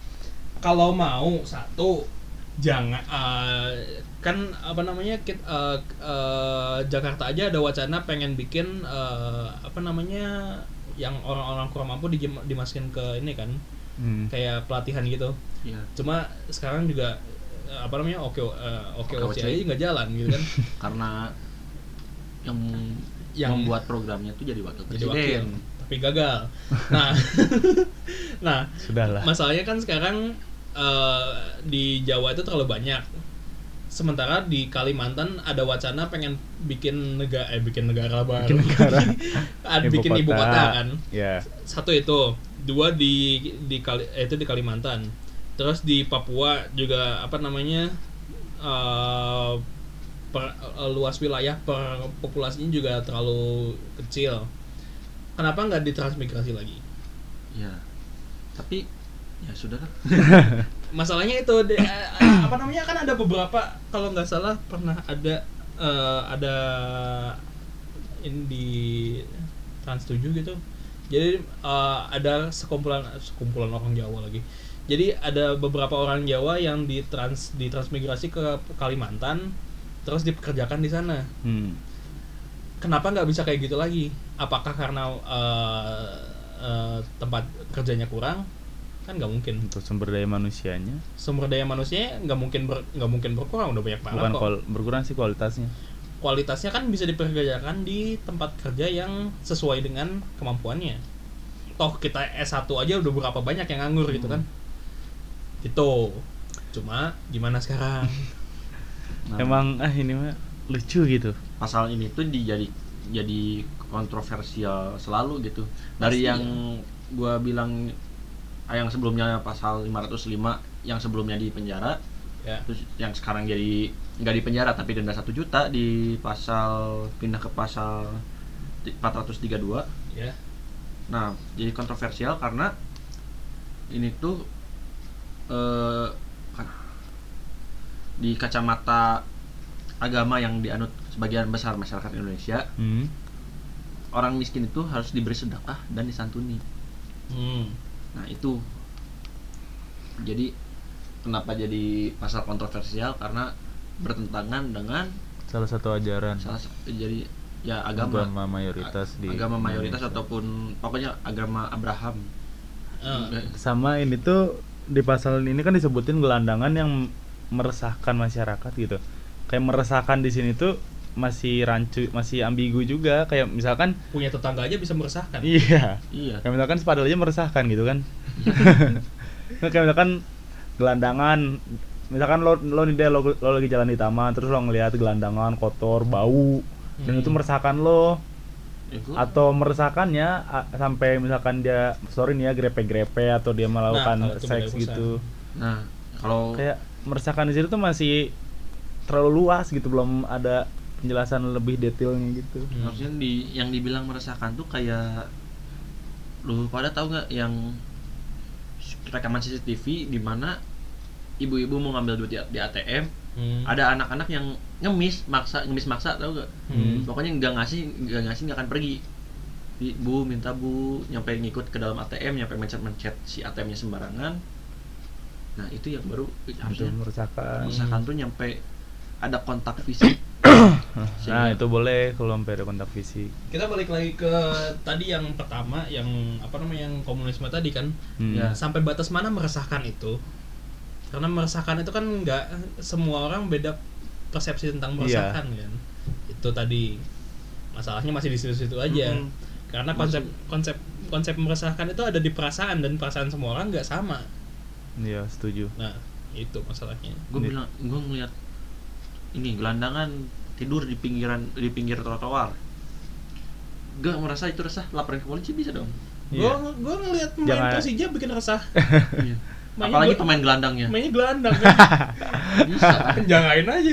kalau mau satu jangan eh, kan apa namanya kit, eh, eh, Jakarta aja ada wacana pengen bikin eh, apa namanya yang orang-orang kurang mampu dijem- dimasukin ke ini kan Hmm. kayak pelatihan gitu Iya. cuma sekarang juga eh, apa namanya oke eh, oke oke Oke, aja oke. nggak jalan gitu kan Karena yang, Yang- membuat programnya tuh jadi wakil jadi presiden. wakil tapi gagal nah nah sudahlah Masalahnya kan sekarang eh, di Jawa itu terlalu banyak. Sementara di Kalimantan ada wacana pengen bikin negara eh bikin negara baru. Bikin negara. Ada bikin ibu kota kan. ya Satu itu, dua di di Kali, eh, itu di Kalimantan. Terus di Papua juga apa namanya? eh, per- eh, luas wilayah per populasinya juga terlalu kecil. Kenapa nggak ditransmigrasi lagi? Ya. Tapi ya sudah lah. masalahnya itu de- eh, eh, apa namanya kan ada beberapa kalau nggak salah pernah ada eh, ada ini di Trans 7 gitu jadi eh, ada sekumpulan sekumpulan orang Jawa lagi jadi ada beberapa orang Jawa yang ditrans ditransmigrasi ke Kalimantan terus dipekerjakan di sana. Hmm. kenapa nggak bisa kayak gitu lagi? Apakah karena eh, eh, tempat kerjanya kurang? Kan nggak mungkin. Untuk sumber daya manusianya? Sumber daya manusia nggak mungkin ber, nggak mungkin berkurang udah banyak banget bukan kok. berkurang sih kualitasnya. Kualitasnya kan bisa diperkerjakan di tempat kerja yang sesuai dengan kemampuannya. Toh kita S1 aja udah berapa banyak yang nganggur gitu kan? Itu cuma gimana sekarang Nah, emang ah ini mah lucu gitu. Pasal ini tuh dijadi jadi kontroversial selalu gitu. Dari Pasti yang gua bilang ah, yang sebelumnya pasal 505 yang sebelumnya di penjara ya. terus yang sekarang jadi nggak di penjara tapi denda satu juta di pasal pindah ke pasal ti- 432 ya. Nah jadi kontroversial karena ini tuh eh, di kacamata agama yang dianut sebagian besar masyarakat Indonesia hmm. orang miskin itu harus diberi sedekah dan disantuni hmm. nah itu jadi kenapa jadi pasal kontroversial karena bertentangan dengan salah satu ajaran salah sa- jadi ya agama agama mayoritas di agama mayoritas Indonesia. ataupun pokoknya agama Abraham Eh, sama ini tuh di pasal ini kan disebutin gelandangan yang meresahkan masyarakat gitu. Kayak meresahkan di sini tuh masih rancu masih ambigu juga. Kayak misalkan punya tetangga aja bisa meresahkan. Iya. Iya. Kayak misalkan sepadel aja meresahkan gitu kan. Nah, kayak misalkan gelandangan misalkan lo lo nih deh, lo, lo lagi jalan di taman terus lo ngelihat gelandangan kotor bau dan Hmm. itu meresahkan lo. Gua- atau meresahkannya a- sampai misalkan dia sorry nih ya grepe-grepe atau dia melakukan itu seks gitu. Nah kalau kayak meresahkan di situ tuh masih terlalu luas gitu belum ada penjelasan lebih detailnya gitu Hmm. maksudnya di yang dibilang meresahkan tuh kayak lu pada tahu nggak yang rekaman CCTV di mana ibu-ibu mau ngambil duit di, di ATM Hmm. ada anak-anak yang ngemis maksa ngemis maksa tahu gak Hmm. pokoknya nggak ngasih nggak ngasih nggak akan pergi bu minta bu nyampe ngikut ke dalam ATM nyampe mencet-mencet si ATM-nya sembarangan nah itu yang baru harusnya meresahkan misalkan tuh nyampe ada kontak fisik. Nah itu boleh kalau sampai ada kontak fisik. Kita balik lagi ke tadi yang pertama yang apa namanya yang komunisme tadi kan. Hmm. Ya. sampai batas mana meresahkan itu? Karena meresahkan itu kan nggak semua orang beda persepsi tentang meresahkan kan. Itu tadi. Masalahnya masih di situ-situ aja. Mm-mm. karena konsep konsep konsep meresahkan itu ada di perasaan dan perasaan semua orang nggak sama iya setuju. Nah itu masalahnya. Gue Ini- bilang gue ngeliat ini gelandangan tidur di pinggiran di pinggir trotoar. Gak merasa itu resah laporin ke polisi bisa dong. Iya. gua gua ngeliat main Jangan- Persija bikin resah. Iya. Mainnya apalagi gua- pemain gelandangnya. mainnya gelandang kan? Bisa. Jangain aja.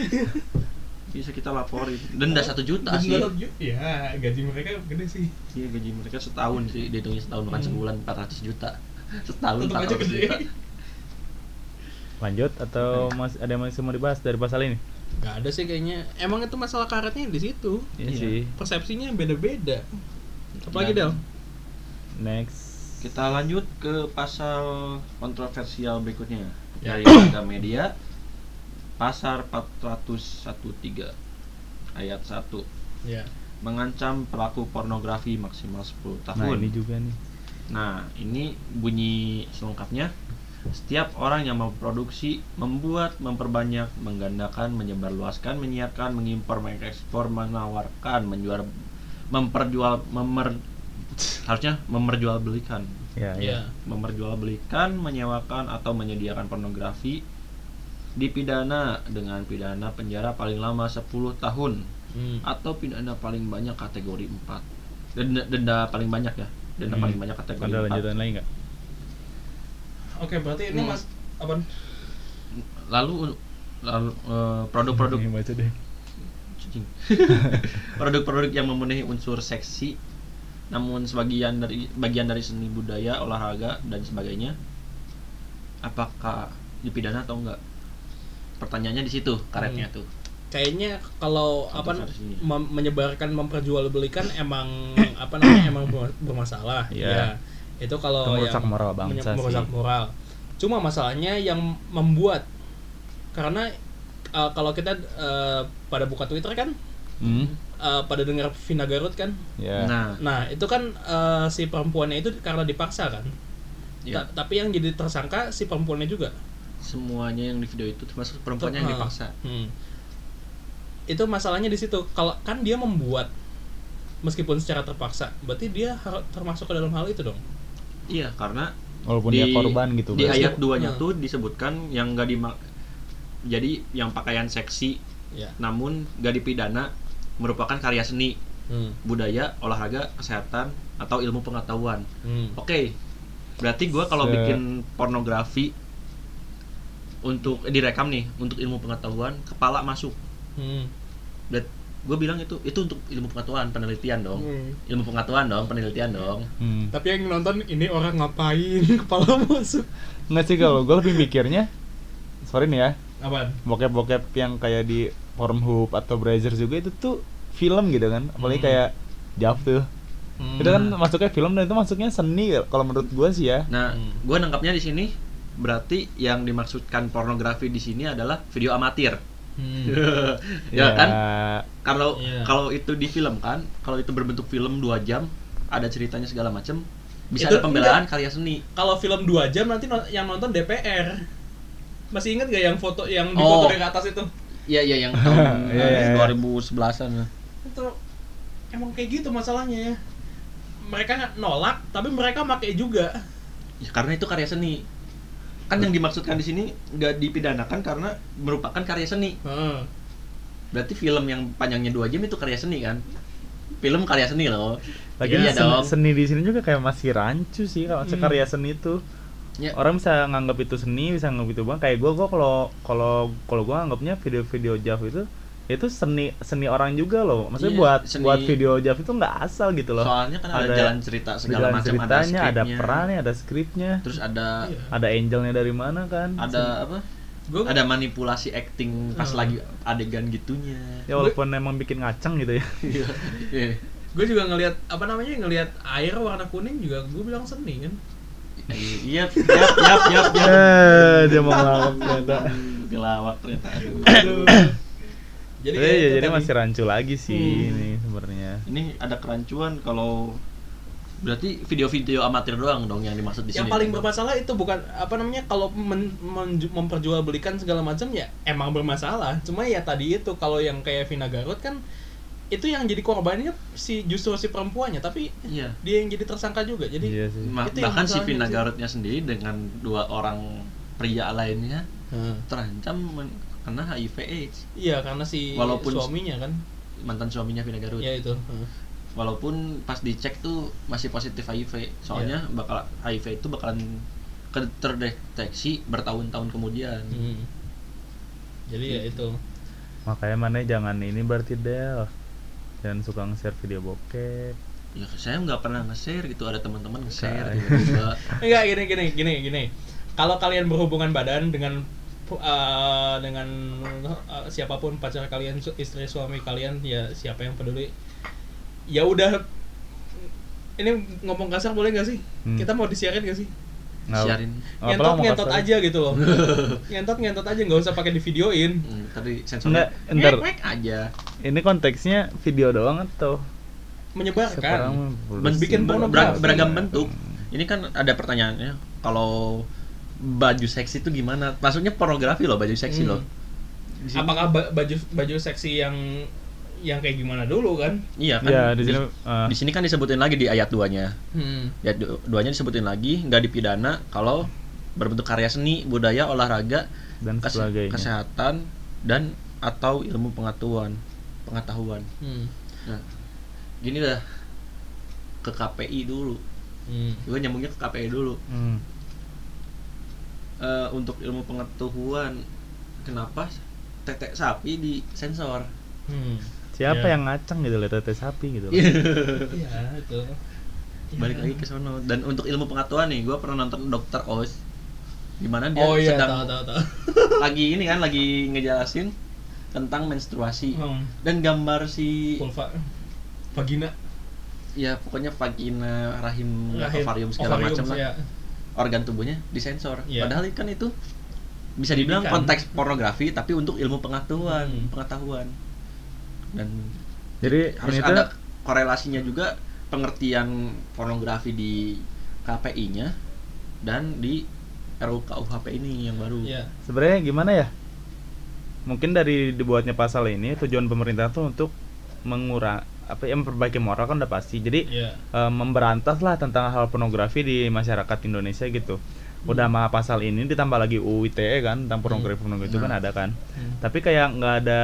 Bisa kita laporin. Denda satu juta sih. ya gaji mereka gede sih. Iya gaji mereka setahun sih dihitungnya setahun bukan Hmm. sebulan 400 juta. Setahun aja 400 gede. juta lanjut atau masih ada yang masih mau dibahas dari pasal ini? Nggak ada sih kayaknya. Emang itu masalah karetnya di situ. Iya Iya. sih. Persepsinya beda-beda. Apalagi Dan- Del? Next. Kita lanjut ke pasal kontroversial berikutnya. Ya. dari Media. Pasar 413 ayat 1 ya. Mengancam pelaku pornografi maksimal 10 tahun. nah ini juga nih. Nah, ini bunyi selengkapnya. Setiap orang yang memproduksi, membuat, memperbanyak, menggandakan, menyebarluaskan, menyiarkan, mengimpor, mengekspor, menawarkan, menjual, memperjual, memer, harusnya memerjualbelikan, ya ya. Ya. Memerjualbelikan, menyewakan atau menyediakan pornografi dipidana dengan pidana penjara paling lama 10 tahun Hmm. atau pidana paling banyak kategori 4 denda, denda paling banyak ya? Denda Hmm. paling banyak kategori ada 4 lanjutan lagi nggak oke berarti ini Hmm. mas apa lalu lalu eh, produk-produk Ini baca deh. Cicing. produk-produk yang memenuhi unsur seksi namun sebagian dari bagian dari seni budaya olahraga dan sebagainya. Apakah dipidana atau enggak? Pertanyaannya di situ karetnya tuh. Kayaknya kalau apa mem- menyebarkan memperjualbelikan emang apa namanya emang ber- bermasalah Iya. ya itu kalau Itu merusak yang moral bangsa sih. merusak moral cuma masalahnya yang membuat karena uh, kalau kita uh, pada buka Twitter kan hmm uh, pada dengar Vina Garut kan ya nah nah itu kan uh, si perempuannya itu karena dipaksa kan ya, Ta- tapi yang jadi tersangka si perempuannya juga semuanya yang di video itu termasuk perempuannya yang Ah. dipaksa Hmm. Itu masalahnya di situ. Kalau kan dia membuat meskipun secara terpaksa, berarti dia termasuk ke dalam hal itu dong. Iya karena walaupun dia korban gitu di berarti. ayat 2 nya Hmm. tuh disebutkan yang enggak dimak jadi yang pakaian seksi Ya. namun gak dipidana merupakan karya seni Hmm. budaya olahraga kesehatan atau ilmu pengetahuan Hmm. oke berarti gua kalau Se- bikin pornografi untuk direkam nih untuk ilmu pengetahuan kepala masuk Hmm. dan gue bilang itu itu untuk ilmu pengetahuan penelitian dong Hmm. ilmu pengetahuan dong penelitian dong Hmm. Tapi yang nonton ini orang ngapain kepala masuk. nggak sih kalau gue lebih mikirnya sorry nih ya Apaan? bokep-bokep yang kayak di Pornhub atau Brazzer juga itu tuh film gitu kan apalagi Hmm. kayak Jav tuh Hmm. itu kan masuknya film dan itu masuknya seni kalau menurut gue sih ya nah Hmm. gue nangkapnya di sini berarti yang dimaksudkan pornografi di sini adalah video amatir Hmm. ya kan kalau Iya. kalau itu di film kan kalau itu berbentuk film dua jam ada ceritanya segala macam bisa Itu ada pembelaan karya seni Kalau film 2 jam nanti no- yang nonton DPR. Masih inget gak yang foto yang di Oh. foto dari atas itu? iya iya yang tahun Iya, iya, iya. 2011an Itu emang kayak gitu masalahnya. Mereka nggak nolak, tapi mereka pakai juga. ya, karena itu karya seni kan yang dimaksudkan di sini nggak dipidanakan karena merupakan karya seni Heeh. berarti film yang panjangnya dua jam itu karya seni kan film karya seni loh Lagi iya seni, dong seni di sini juga kayak masih rancu sih kalau Hmm. karya seni tuh. Ya. Orang bisa nganggap itu seni, bisa nganggap itu bang. Kayak gue, gue kalau kalau kalau gue anggapnya video-video Jav itu itu seni seni orang juga loh. Maksudnya Iya, buat seni- buat video Jav itu nggak asal gitu loh. soalnya kan ada, jalan cerita segala jalan macam ada ceritanya, ada, skripnya perannya, ada skripnya, terus ada Iya. ada angelnya dari mana kan? ada apa Gua ada manipulasi acting pas Hmm. lagi adegan gitunya Ya walaupun emang bikin ngaceng gitu ya. Iya. Iya. gue juga ngelihat apa namanya ngelihat air warna kuning juga gue bilang seni kan Iya, yap, yap, yap, yap. Eh, dia mau ngelawak ternyata. Gelawak ternyata. Aduh. Jadi ya, jadi tadi. masih rancu lagi sih Hmm. ini sebenarnya. Ini ada kerancuan kalau berarti video-video amatir doang dong yang dimaksud di yang sini. paling bermasalah itu bukan apa namanya kalau men, menju- memperjualbelikan segala macam ya emang bermasalah cuma ya tadi itu kalau yang kayak Vina Garut kan itu yang jadi korbannya si justru si perempuannya tapi Iya. dia yang jadi tersangka juga jadi Iya sih. Ma- Itu yang bahkan si Vina. Garutnya sendiri dengan dua orang pria lainnya Hmm. terancam kena HIV AIDS. iya karena si Walaupun- suaminya kan Mantan suaminya Vina Garut. ya itu Hmm. Walaupun pas dicek tuh masih positif HIV. Soalnya Iya. bakal HIV itu bakalan terdeteksi bertahun-tahun kemudian. Hmm. jadi ya itu Makanya mana jangan ini berarti Del. Jangan suka nge-share video bokep. Ya saya nggak pernah nge-share gitu ada teman-teman nge-share enggak gini gini gini gini kalau kalian berhubungan badan dengan uh, dengan uh, siapa pun pacar kalian istri suami kalian ya siapa yang peduli ya udah ini ngomong kasar boleh gak sih Hmm. kita mau disiarin gak sih Nggak- Siarin. nggak ngentot ngentot aja gitu loh ngentot ngentot aja nggak usah pakai di videoin Hmm, tadi sensornya Enggak, entar. ngek aja. Ini konteksnya video doang atau menyebarkan Men- bikin pornografi. beragam bentuk. Ini kan ada pertanyaannya, kalau baju seksi itu gimana? Maksudnya pornografi loh, baju seksi Hmm. loh. Apakah ba- baju baju seksi yang yang kayak gimana dulu kan Iya kan? Ya, di sini uh, di sini kan disebutin lagi di ayat 2-nya. hmm. Ayat du- 2-nya disebutin lagi nggak dipidana kalau berbentuk karya seni, budaya, olahraga, dan kes- sebagainya. kesehatan dan atau ilmu pengetahuan, pengetahuan. Hmm. Nah, gini dah ke KPI dulu. Hmm. Gue nyambungnya ke KPI dulu. Hmm. Eh, untuk ilmu pengetahuan kenapa tetek sapi di sensor Hmm. Siapa Ya. yang ngaceng gitu lihat tete sapi gitu. loh. Iya itu. balik Ya. lagi ke sono dan untuk ilmu pengetahuan nih gue pernah nonton dokter Oz gimana dia Oh iya sedang tahu tahu tahu. lagi ini kan lagi ngejelasin tentang menstruasi Hmm. dan gambar si Vulva vagina ya pokoknya vagina rahim, rahim, ovarium segala macam lah ya. Organ tubuhnya disensor Iya. padahal kan itu bisa dibilang konteks pornografi tapi untuk ilmu pengetahuan Hmm. pengetahuan dan Jadi harus ini tuh ada korelasinya juga pengertian pornografi di KPI-nya dan di RUU KUHP ini yang baru. Iya. sebenarnya gimana ya? Mungkin dari dibuatnya pasal ini tujuan pemerintah tuh untuk mengurang apa ya memperbaiki moral kan udah pasti. Jadi Iya. eh, memberantas lah tentang hal pornografi di masyarakat Indonesia gitu. Udah Hmm. mah pasal ini ditambah lagi UU ITE kan tentang pornografi pornografi itu kan Nah. ada kan. Hmm. Tapi kayak nggak ada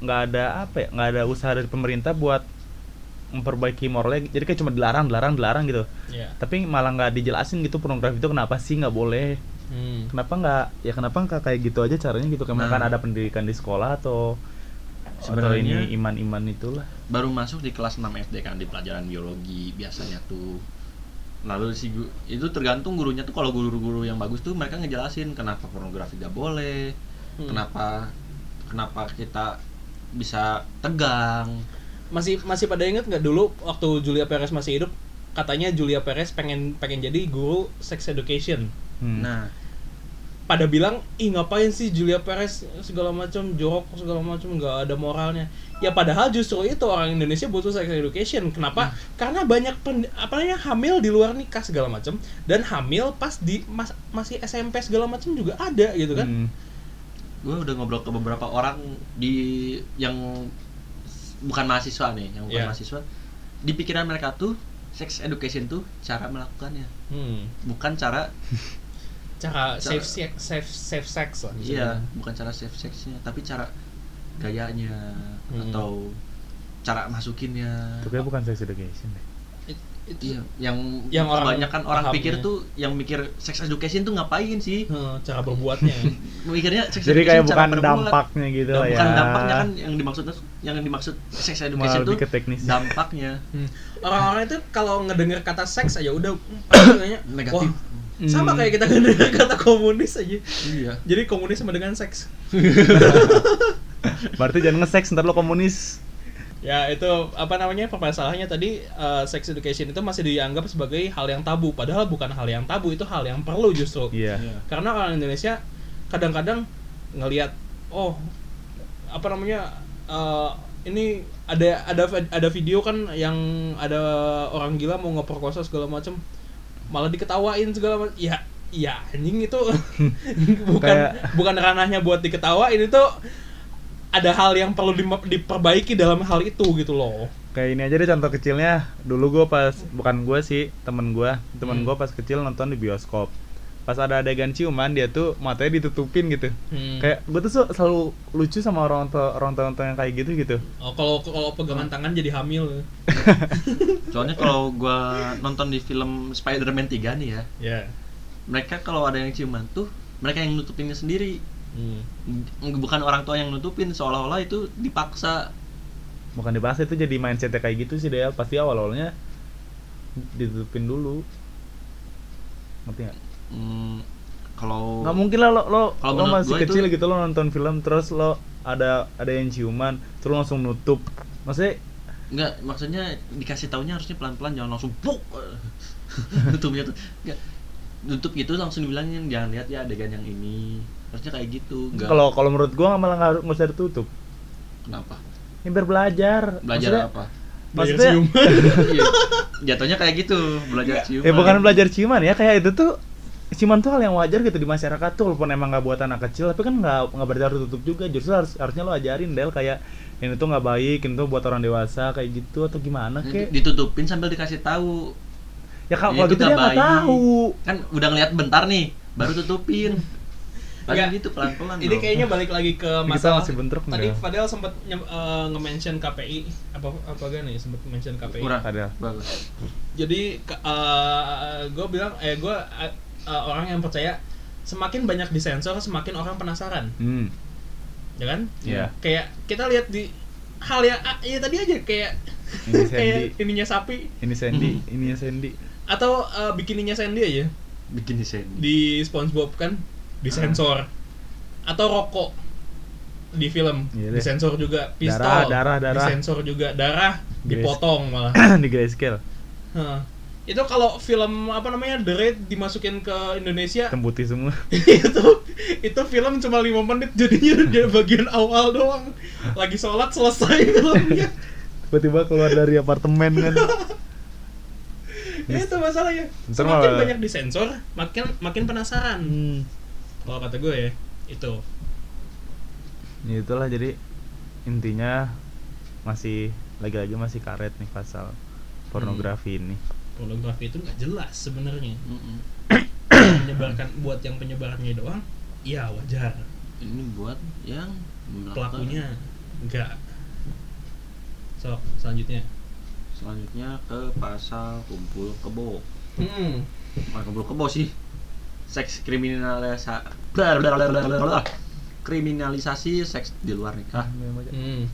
nggak ada apa ya nggak ada usaha dari pemerintah buat memperbaiki moralnya. Jadi kayak cuma dilarang dilarang dilarang gitu. Iya. Tapi malah nggak dijelasin gitu pornografi itu kenapa sih nggak boleh. Hmm. Kenapa nggak ya kenapa nggak kayak gitu aja caranya gitu kayak Nah. misalkan ada pendidikan di sekolah atau atau Sebenarnya- ini iman-iman itulah. Baru masuk di kelas 6 SD kan di pelajaran biologi biasanya tuh. Lalu si itu tergantung gurunya tuh kalau guru-guru yang bagus tuh mereka ngejelasin kenapa pornografi gak boleh, Hmm. kenapa kenapa kita bisa tegang. Masih masih pada inget nggak dulu waktu Julia Perez masih hidup katanya Julia Perez pengen pengen jadi guru sex education. Hmm. Nah, pada bilang ih ngapain sih Julia Perez segala macam jorok segala macam nggak ada moralnya ya padahal justru itu orang Indonesia butuh sex education kenapa karena banyak pen, apa namanya hamil di luar nikah segala macam dan hamil pas di mas, masih SMP segala macam juga ada gitu kan Hmm. gue udah ngobrol ke beberapa orang di yang bukan mahasiswa nih, yang bukan Iya. mahasiswa. Di pikiran mereka tuh sex education tuh cara melakukannya, Hmm. bukan cara cara Cara- safe sex safe safe sex lah bisa Iya, bukan cara safe sexnya, tapi cara gayanya Hmm. atau cara masukinnya. Kayak bukan sex education deh. It- itu Iya, yang Yang orang kebanyakan orang pahamnya. pikir tuh yang mikir sex education tuh ngapain sih? eh, cara berbuatnya Mikirnya sex Jadi kayak cara bukan berbuat. dampaknya gitu Dan lah ya. bukan dampaknya kan yang dimaksud yang dimaksud sex Malah education tuh lebih ke teknis. dampaknya Hmm. orang-orang itu kalau ngedenger kata seks aja udah hmm, Negatif. wah, sama kayak kita ngedenger kata komunis aja. Iya. Jadi komunis sama dengan seks. Berarti jangan nge-sex ntar lo komunis. ya itu apa namanya permasalahannya tadi eh, sex education itu masih dianggap sebagai hal yang tabu. Padahal bukan hal yang tabu itu hal yang perlu justru. Iya. karena orang Indonesia kadang-kadang ngelihat oh apa namanya eh, ini ada ada ada video kan yang ada orang gila mau ngeperkosa segala macam malah diketawain segala macam ya ya anjing itu bukan Kayak- bukan ranahnya buat diketawain itu ada hal yang perlu di- diperbaiki dalam hal itu gitu loh Kayak ini aja deh contoh kecilnya. Dulu gue pas bukan gue sih, temen gue, temen Hmm. gue pas kecil nonton di bioskop. Pas ada adegan ciuman dia tuh matanya ditutupin gitu. Hmm. Kayak gue tuh sel- selalu lucu sama orang tua orang tua yang kayak gitu gitu. oh, kalau kalau pegangan tangan jadi hamil soalnya kalau gua nonton di film Spider-Man 3 nih ya ya mereka kalau ada yang ciuman tuh mereka yang nutupinnya sendiri hmm. bukan orang tua yang nutupin seolah-olah itu dipaksa Bukan dibahas itu jadi mindsetnya kayak gitu sih Del. Pasti awal-awalnya ditutupin dulu. Ngerti nggak? Hmm, kalau Nggak mungkin lah lo lo, Kalau lo masih gua itu- kecil gitu lo nonton film terus lo ada ada yang ciuman terus lo langsung nutup. Maksudnya Enggak, maksudnya dikasih taunya harusnya pelan-pelan jangan langsung puk. Nutupnya tuh. Enggak. Nutup gitu langsung dibilangin jangan lihat ya adegan yang ini. Harusnya kayak gitu. Enggak. kalau kalau menurut gua malah nggak harus- nggak usah ditutup. kenapa? Ini biar belajar. Belajar Maksudnya- apa? Belajar Maksudnya- cium. Iya. Jatuhnya kayak gitu, belajar ciuman. Ya bukan belajar ciuman ya, kayak itu tuh ciuman tuh hal yang wajar gitu di masyarakat tuh walaupun emang nggak buat anak kecil tapi kan nggak nggak berarti harus tutup juga justru harus harusnya lo ajarin Del kayak ini tuh nggak baik ini tuh buat orang dewasa kayak gitu atau gimana kek Ditutupin sambil dikasih tahu. ya kalau Ya, itu gitu dia nggak tahu Kan udah ngeliat bentar nih, baru tutupin. Nggak. gitu pelan-pelan. Ini dong. kayaknya balik lagi ke Kita masalah masih bentrok tadi nggak? Fadel sempat nyem- eh, nge-mention KPI apa apa gak nih sempat mention KPI. Kurang. Bagus. Jadi gue bilang eh gue orang yang percaya semakin banyak disensor semakin orang penasaran, hmm ya kan? Iya. Kayak kita lihat di hal yang ah, ya tadi aja kayak Ini kayak Sandy. ininya sapi ini Sandy ini Sandy atau eh, bikininya Sandy aja Bikin desain. di SpongeBob kan disensor atau rokok di film Iya deh. disensor juga pistol Darah, darah, darah. disensor juga darah dipotong malah di grayscale Heeh. Itu kalau film apa namanya The Raid dimasukin ke Indonesia. Hitam putih semua. Itu itu film cuma lima menit jadinya dia bagian awal doang. Lagi sholat selesai filmnya. Tiba-tiba keluar dari apartemen kan. Itu masalahnya. Ntar semakin malah- banyak disensor makin makin penasaran. Hmm. kalau kata gue ya itu. Ya itulah jadi intinya masih lagi-lagi masih karet nih pasal pornografi ini pornografi itu nggak jelas sebenarnya Mm-mm. menyebarkan buat yang penyebarannya doang iya wajar Ini buat yang melakukan- pelakunya enggak sok selanjutnya Selanjutnya ke pasal kumpul kebo. hmm. Bukan kumpul kebo sih. Seks kriminalisasi kriminalisasi seks di luar nikah. Hmm.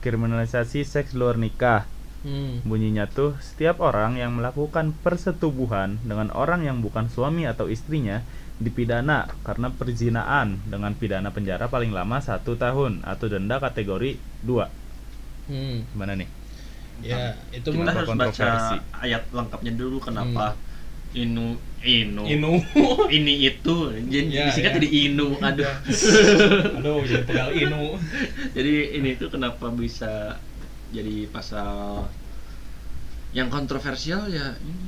kriminalisasi seks luar nikah Hmm. bunyinya tuh setiap orang yang melakukan persetubuhan dengan orang yang bukan suami atau istrinya dipidana karena perzinaan dengan pidana penjara paling lama satu tahun atau denda kategori 2 Hmm. gimana nih? Ya itu Kita harus baca ayat lengkapnya dulu kenapa inu inu. Inu. Ini itu. Jadi Ya, disingkat ya. jadi inu aduh. Aduh jadi pegal inu. Jadi ini tuh kenapa bisa jadi pasal yang kontroversial ya ini.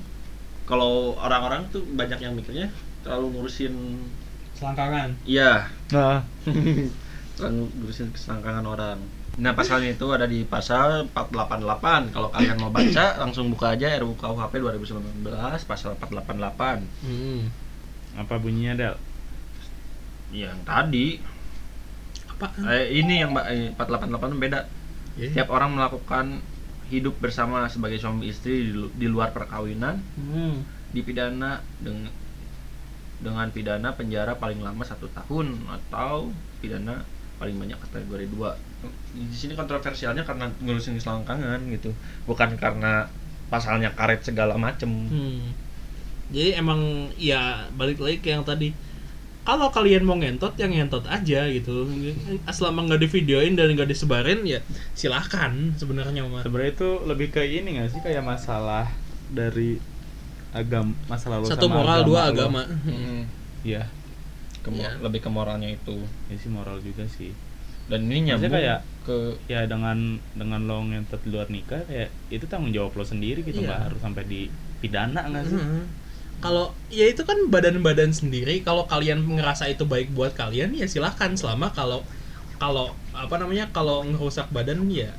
Kalau orang-orang tuh banyak yang mikirnya terlalu ngurusin selangkangan. Iya. Nah. Terlalu ngurusin keselangkangan orang. Nah pasalnya itu ada di pasal 488 kalau kalian mau baca langsung buka aja RUU KUHP 2019 pasal 488 hmm. Apa bunyinya Del? yang tadi. Apaan? eh, ini yang Mbak, eh, 488 beda Ya. setiap orang melakukan hidup bersama sebagai suami istri di, di luar perkawinan Hmm. dipidana dengan dengan pidana penjara paling lama satu tahun atau pidana paling banyak kategori dua di sini kontroversialnya karena ngurusin selangkangan gitu bukan karena pasalnya karet segala macem Hmm. Jadi emang ya balik lagi ke yang tadi. Kalau kalian mau ngentot, yang ngentot aja gitu. Selama nggak divideoin dan nggak disebarin ya silahkan sebenarnya mah. Sebenarnya itu lebih ke ini nggak sih kayak masalah dari agam masalah lo Satu sama moral, dua lo. agama. Mm, Iya, ke Iya. lebih ke moralnya itu ya sih moral juga sih. dan ini Maksudnya nyambung kayak- ke Ya dengan dengan lo ngentot di luar nikah kayak itu tanggung jawab lo sendiri gitu Iya. nggak harus sampai dipidana nggak sih? Hmm. Kalau ya itu kan badan-badan sendiri. Kalau kalian ngerasa itu baik buat kalian ya silahkan. Selama kalau kalau apa namanya kalau ngerusak badan ya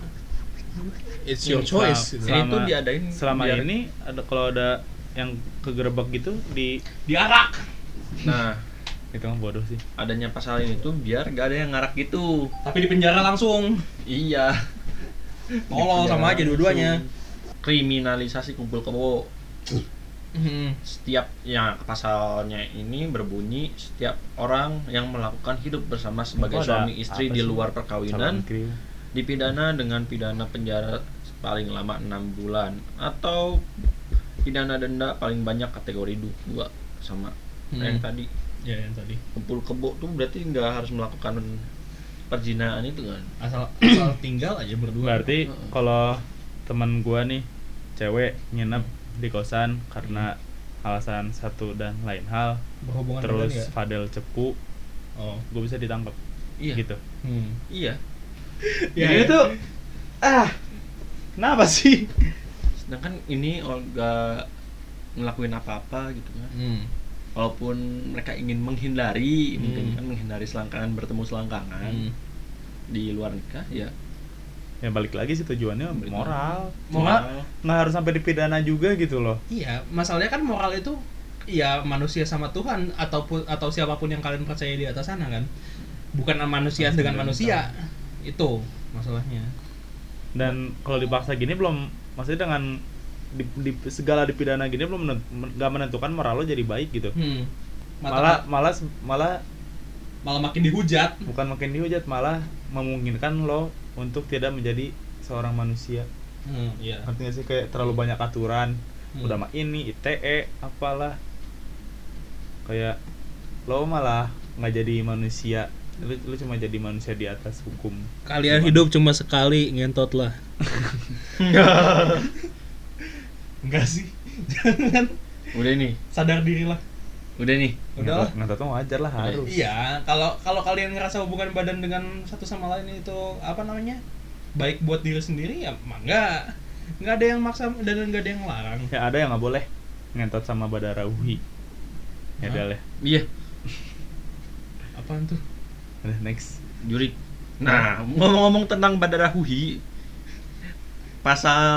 it's your choice. gitu. selama- Ini tuh diadain Selama biar- ini ada kalau ada yang kegerebek gitu di Diarak. nah itu kan bodoh sih. adanya pasal ini tuh biar gak ada yang ngarak gitu Tapi di penjara langsung. iya Tolol sama aja dua-duanya. kriminalisasi kumpul kebo Hmm. setiap yang pasalnya ini berbunyi setiap orang yang melakukan hidup bersama sebagai Itu suami istri di sih? luar perkawinan dipidana dengan pidana penjara paling lama enam bulan atau pidana denda paling banyak kategori du- dua sama Hmm. yang tadi Ya yang tadi. kumpul kebo tuh berarti nggak harus melakukan perjinaan itu kan Asal asal tinggal aja berdua. Berarti Heeh. kalau teman gua nih cewek nginep di kosan karena alasan satu dan lain hal berhubungan terus ya? Fadel cepu Oh. gue bisa ditangkap iya gitu Hmm. iya Ya, Jadi ya. itu ah kenapa sih sedangkan ini nggak ngelakuin apa-apa gitu kan Hmm. walaupun mereka ingin menghindari mungkin Hmm. kan menghindari selangkangan bertemu selangkangan Hmm. di luar nikah ya ya balik lagi sih tujuannya Balik moral Moral. Nggak- harus sampai dipidana juga gitu loh Iya, masalahnya kan moral itu ya manusia sama Tuhan ataupun atau siapa pun yang kalian percaya di atas sana kan. Bukan manusia Manusia dengan manusia. Itu masalahnya. dan kalau dipaksa gini belum maksudnya dengan di, di- segala dipidana gini belum nggak menentukan moral lo jadi baik gitu Hmm. malah malah malah malah makin dihujat. bukan makin dihujat malah memungkinkan lo untuk tidak menjadi seorang manusia Hmm, iya. nggak sih kayak terlalu banyak aturan Hmm. udah mah ini ITE apalah kayak lo malah nggak jadi manusia lu, lu cuma jadi manusia di atas hukum Kalian hidup cuma sekali, ngentot lah. Enggak sih. Jangan udah nih sadar diri lah. Udah nih Udah lah. nggak tahu wajar lah harus Iya, kalau kalau kalian ngerasa hubungan badan dengan satu sama lain itu apa namanya? baik buat diri sendiri ya mangga. Nggak ada yang maksa dan nggak ada yang larang. ya ada yang nggak boleh ngentot sama badara uhi ya udah lah iya Apaan tuh? udah next jurik nah ngomong-ngomong tentang badara huhi pasal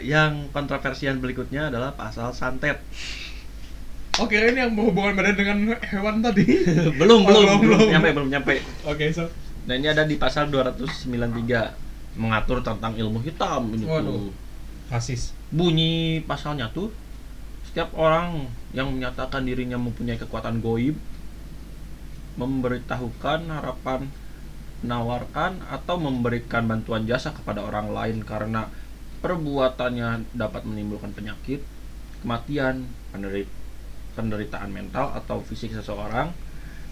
yang kontroversial berikutnya adalah pasal santet Oke, ini yang berhubungan badan dengan hewan tadi. belum Oh, belum belum, belum belum. nyampe belum nyampe Oke, so. nah ini ada di pasal 293 mengatur tentang ilmu hitam ini tuh Waduh. Rasis. bunyi pasalnya tuh setiap orang yang menyatakan dirinya mempunyai kekuatan goib memberitahukan harapan menawarkan atau memberikan bantuan jasa kepada orang lain karena perbuatannya dapat menimbulkan penyakit kematian penderi- penderitaan mental atau fisik seseorang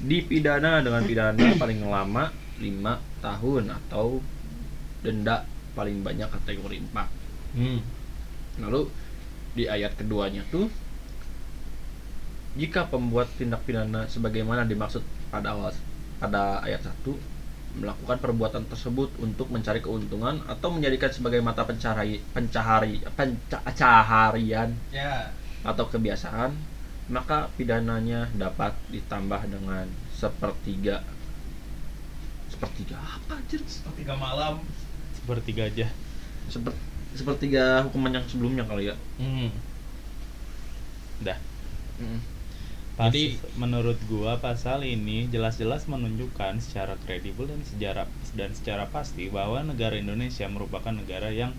dipidana dengan pidana paling lama 5 tahun atau denda paling banyak kategori 4 Hmm. Lalu di ayat keduanya tuh jika pembuat tindak pidana sebagaimana dimaksud pada awal pada ayat 1 melakukan perbuatan tersebut untuk mencari keuntungan atau menjadikan sebagai mata pencahari pencahari pencaharian Ya. atau kebiasaan maka pidananya dapat ditambah dengan sepertiga sepertiga apa anjir Sepertiga malam. seperti gajah Seper- sepertiga hukuman yang sebelumnya kali ya Hmm. udah Mm. Pas, Jadi- menurut gua pasal ini jelas-jelas menunjukkan secara kredibel dan sejarah dan secara pasti bahwa negara Indonesia merupakan negara yang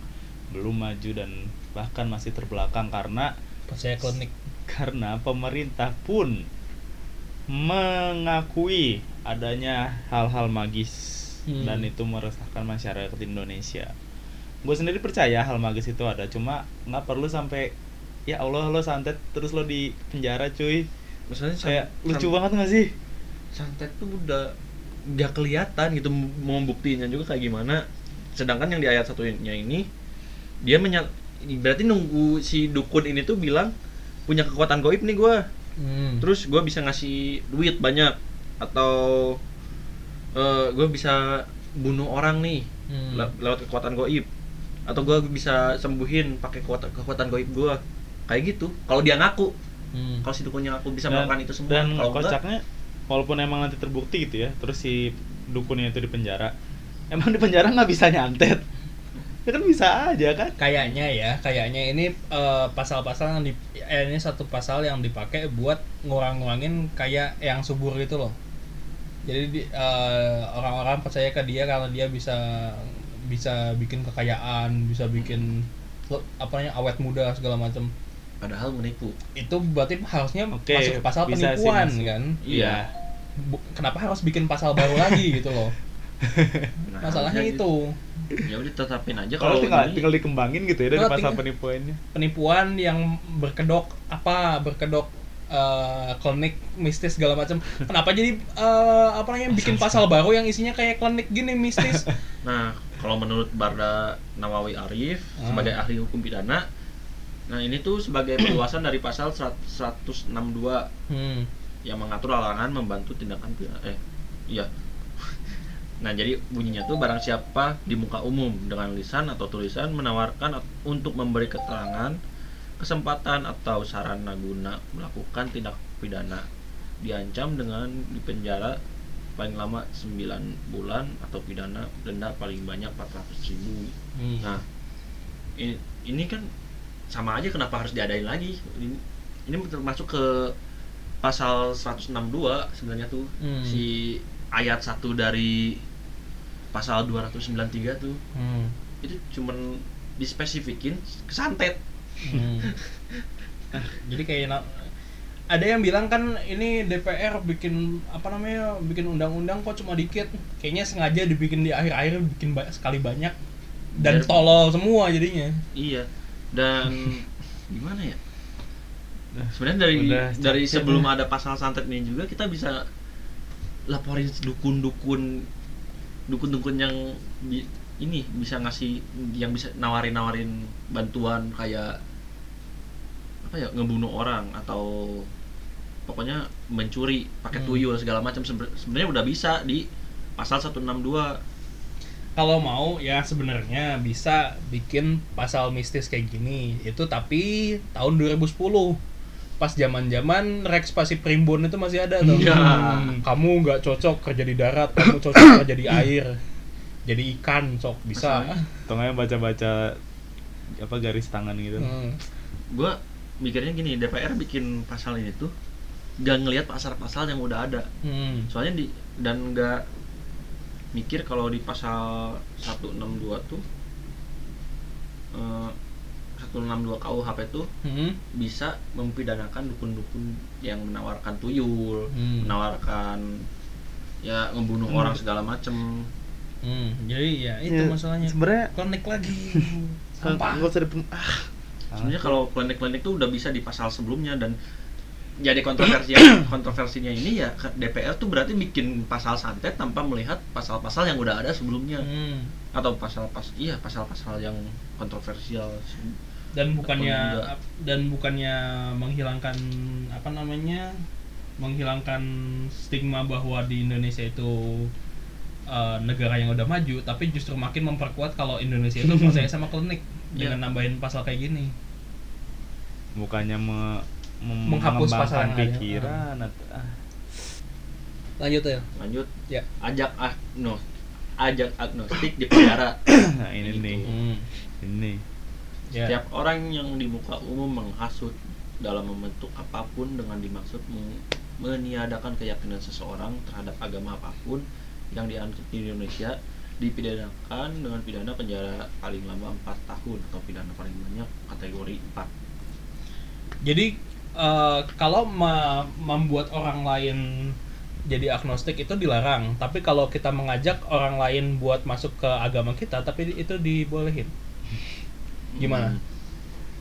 belum maju dan bahkan masih terbelakang karena percaya klinik karena pemerintah pun mengakui adanya hal-hal magis Hmm. dan itu meresahkan masyarakat Indonesia. Gue sendiri percaya hal magis itu ada, cuma nggak perlu sampai ya Allah lo santet terus lo di penjara cuy. Maksudnya san- Kayak lucu banget gak sih? santet tuh udah nggak kelihatan gitu mau buktinya juga kayak gimana sedangkan yang di ayat satunya ini dia menyal berarti nunggu si dukun ini tuh bilang punya kekuatan goib nih gua Hmm. terus gua bisa ngasih duit banyak atau eh gue bisa bunuh orang nih Hmm. le- lewat kekuatan goib atau gua bisa sembuhin pakai kekuatan kekuatan goib gua kayak gitu kalau dia ngaku Hmm. kalau si dukunnya ngaku bisa Dan- melakukan itu semua Dan kalau enggak kocaknya walaupun emang nanti terbukti gitu ya, terus si dukunnya itu di penjara, emang di penjara nggak bisa nyantet. Ya kan bisa aja kan? kayaknya ya kayaknya ini eh, pasal-pasal yang di eh, ini satu pasal yang dipakai buat ngurang-ngurangin kayak yang subur gitu loh jadi di- eh, orang-orang percaya ke dia karena dia bisa bisa bikin kekayaan bisa bikin apa namanya awet muda segala macam padahal menipu itu berarti harusnya Oke, masuk pasal sih penipuan masuk. kan Iya. Bu- kenapa harus bikin pasal baru lagi gitu loh Nah, masalahnya harusnya itu ya udah tetapin aja Kalau tinggal ini tinggal dikembangin gitu ya dari pasal tinggal- penipuannya. penipuan yang berkedok apa berkedok eh, klinik mistis segala macam kenapa jadi eh, apa namanya bikin pasal baru yang isinya kayak klinik gini mistis nah kalau menurut Barda Nawawi Arif Ah. sebagai ahli hukum pidana nah ini tuh sebagai perluasan dari pasal 100 162 hmm. yang mengatur larangan membantu tindakan pidana eh iya nah jadi bunyinya tuh barang siapa di muka umum dengan lisan atau tulisan menawarkan untuk memberi keterangan kesempatan atau sarana guna melakukan tindak pidana diancam dengan dipenjara paling lama 9 bulan atau pidana denda paling banyak 400 ribu Hmm. Nah, ini, ini kan sama aja kenapa harus diadain lagi? Ini, ini termasuk ke pasal 162 sebenarnya tuh Hmm. si ayat 1 dari pasal 293 tuh. Hmm. Itu cuman dispesifikin kesantet. Hmm. jadi kayak ada yang bilang kan ini DPR bikin apa namanya bikin undang-undang kok cuma dikit kayaknya sengaja dibikin di akhir-akhir bikin ba- sekali banyak dan Biar- tolol semua jadinya Iya. Dan gimana ya? Sebenarnya dari udah dari sebelum dah. ada pasal santet ini juga kita bisa laporin dukun-dukun dukun-dukun yang bi- ini bisa ngasih yang bisa nawarin-nawarin bantuan kayak apa ya ngebunuh orang atau pokoknya mencuri pakai Hmm. tuyul segala macam. Sebe- sebenarnya udah bisa di pasal 162 kalau mau ya sebenarnya bisa bikin pasal mistis kayak gini. Itu tapi tahun 2010 pas zaman zaman Rex Pasi Primbon itu masih ada tuh Iya. Hmm, kamu nggak cocok kerja di darat kamu cocok kerja di air jadi ikan sok bisa yang baca-baca apa garis tangan gitu. Hmm. gue mikirnya gini DPR bikin pasal ini tuh gak ngelihat pasal-pasal yang udah ada Hmm. soalnya di dan nggak mikir kalau di pasal 162 tuh eh, 162 KUHP tuh Hmm. bisa mempidanakan dukun-dukun yang menawarkan tuyul, Hmm. menawarkan ya ngebunuh Hmm. orang segala macem. Hmm. jadi ya itu Ya, masalahnya Sebenarnya connect lagi sampah nggak usah ah. Sebenarnya kalau klinik-klinik tuh udah bisa di pasal sebelumnya dan jadi kontroversi kontroversinya ini ya DPR tuh berarti bikin pasal santet tanpa melihat pasal-pasal yang udah ada sebelumnya Hmm. atau pasal-pasal iya pasal-pasal yang kontroversial dan bukannya dan bukannya menghilangkan apa namanya menghilangkan stigma bahwa di Indonesia itu uh, negara yang udah maju tapi justru makin memperkuat kalau Indonesia itu percaya sama klinik dengan Iya. nambahin pasal kayak gini Bukannya me, mem- Menghapus pasal ada. pikiran atau ah. lanjut ya lanjut ya ajak ah no ajak agnostik di penjara Nah, ini Gitu. nih. hmm. Ini. Ya setiap orang yang di muka umum menghasut dalam membentuk apa pun dengan dimaksud men- meniadakan keyakinan seseorang terhadap agama apa pun yang dianut di Indonesia dipidanakan dengan pidana penjara paling lama 4 tahun atau pidana paling banyak kategori 4 Jadi eh, kalau ma- membuat orang lain jadi agnostik itu dilarang, tapi kalau kita mengajak orang lain buat masuk ke agama kita, tapi itu dibolehin. Gimana? Hmm.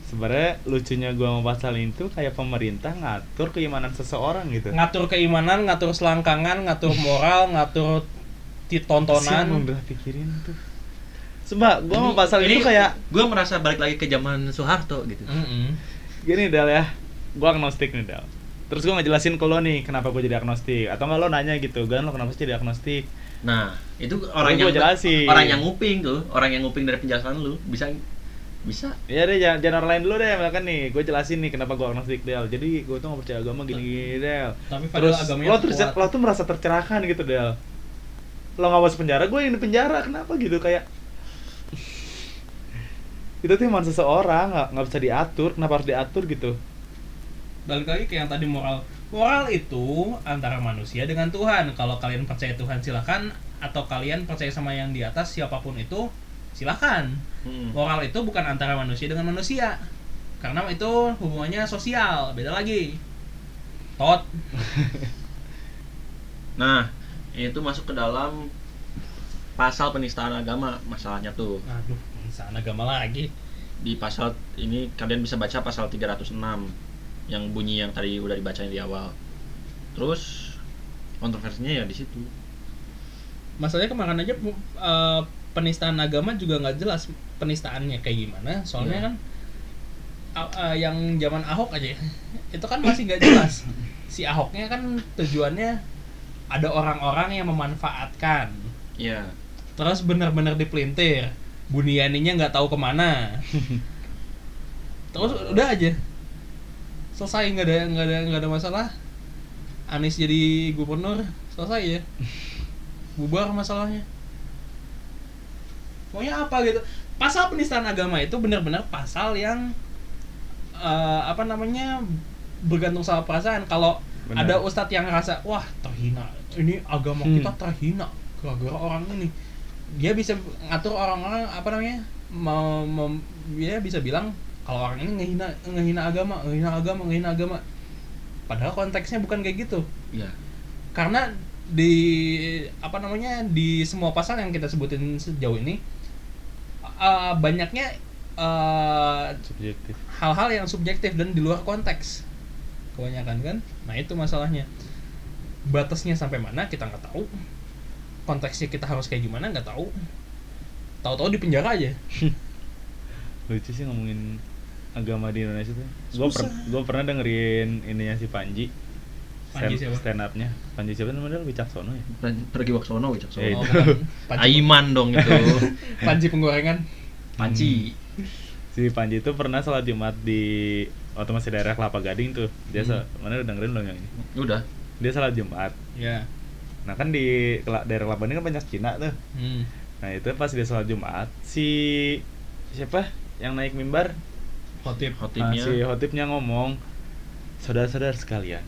Sebenarnya lucunya gua mau pasal itu kayak pemerintah ngatur keimanan seseorang gitu. Ngatur keimanan, ngatur selangkangan, ngatur moral, ngatur ti- Siapa tontonan. udah pikirin tuh. Coba gua mau pasal itu kayak gue merasa balik lagi ke zaman Soeharto gitu Mm-mm. gini Del ya. Gua agnostik nih Del. Terus gua ngejelasin ke lo nih kenapa gua jadi agnostik atau enggak lo nanya gitu, "Gan lo kenapa sih jadi agnostik?" Nah, itu orang Ini yang gua jelasin. orang yang nguping tuh, orang yang nguping dari penjelasan lu bisa bisa. Ya deh jangan, jangan orang lain dulu deh misalkan nih gue jelasin nih kenapa gue agnostik Del. Jadi gue tuh gak percaya agama gini gini Del. Tapi padahal terus lo tuh lo tuh merasa tercerahkan gitu Del. Lo gak masuk penjara gue yang di penjara kenapa gitu? Kayak itu tuh emang seseorang nggak nggak bisa diatur kenapa harus diatur gitu? Balik lagi ke yang tadi moral. Moral itu antara manusia dengan Tuhan. Kalau kalian percaya Tuhan silakan. Atau kalian percaya sama yang di atas siapa pun itu silakan Hmm. moral itu bukan antara manusia dengan manusia karena itu hubungannya sosial beda lagi tot Nah, itu masuk ke dalam pasal penistaan agama masalahnya tuh. aduh penistaan agama lagi Di pasal ini kalian bisa baca pasal 306 yang bunyi yang tadi udah dibacain di awal. Terus kontroversinya ya di situ. masalahnya kemarin aja eh, penistaan agama juga nggak jelas penistaannya kayak gimana. Soalnya Iya. kan eh, yang zaman Ahok aja itu kan masih nggak jelas. Si Ahoknya kan tujuannya ada orang-orang yang memanfaatkan. Iya. terus benar-benar dipelintir. Bunianinya nggak tahu ke mana. Terus udah aja. Selesai nggak ada nggak ada nggak ada masalah. Anies jadi gubernur selesai ya. Bubar masalahnya pokoknya apa gitu. Pasal penistaan agama itu benar-benar pasal yang eh, apa namanya bergantung sama perasaan. Kalau ada ustadz yang ngerasa wah terhina. Ini agama Hmm. kita terhina gara-gara orang ini. Dia bisa ngatur orang-orang apa namanya mau mem- dia bisa bilang kalau orang ini ngehina ngehina agama ngehina agama ngehina agama. Padahal konteksnya bukan kayak gitu. Iya. karena di apa namanya di semua pasal yang kita sebutin sejauh ini uh, banyaknya uh, subjektif. hal-hal yang subjektif dan di luar konteks. Kebanyakan kan? Nah itu masalahnya. Batasnya sampai mana kita nggak tahu. Konteksnya kita harus kayak gimana nggak tahu. Tahu-tahu di penjara aja. Lucu sih ngomongin agama di Indonesia tuh. Gue gue pernah dengerin ininya si Panji Panji siapa? stand upnya Panji siapa namanya Wicaksono ya Pergi Waksono, Wicaksono. Eh, oh, panci, Aiman dong itu. panci penggorengan Panci. si Panji itu pernah sholat Jumat di waktu masih daerah Kelapa Gading tuh dia Hmm. mana udah dengerin belum yang ini Udah. dia sholat Jumat ya nah kan di daerah Kelapa Gading kan banyak Cina tuh hmm. nah itu pas dia sholat Jumat si siapa yang naik mimbar khotib Nah, Khotibnya. si khotibnya ngomong saudara-saudara sekalian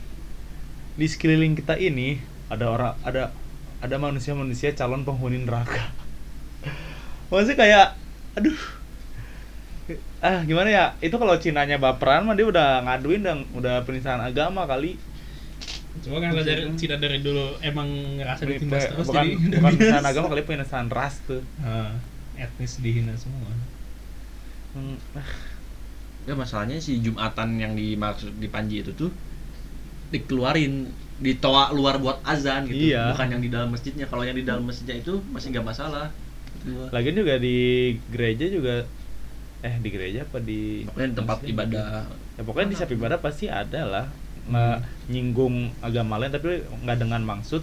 di sekeliling kita ini ada orang ada ada manusia-manusia calon penghuni neraka. Maksudnya kayak aduh. Ah gimana ya? Itu kalau Cinanya baperan mah dia udah ngaduin dan udah penistaan agama kali. Coba kan dari Cina dari dulu emang ngerasa ditindas terus bukan jadi bukan penistaan agama kali penistaan ras tuh. Ah, etnis dihina semua. Hmm, ah, Ya masalahnya si Jumatan yang dimaksud di Panji itu tuh dikeluarin ditoa luar buat azan gitu, Iya. bukan yang di dalam masjidnya. Kalau yang di dalam masjidnya itu masih nggak masalah. Gua. lagian juga di gereja juga eh di gereja apa di Pokoknya di tempat masjid? ibadah. ya pokoknya di setiap ibadah pasti ada lah nggak nyinggung agama lain tapi nggak dengan maksud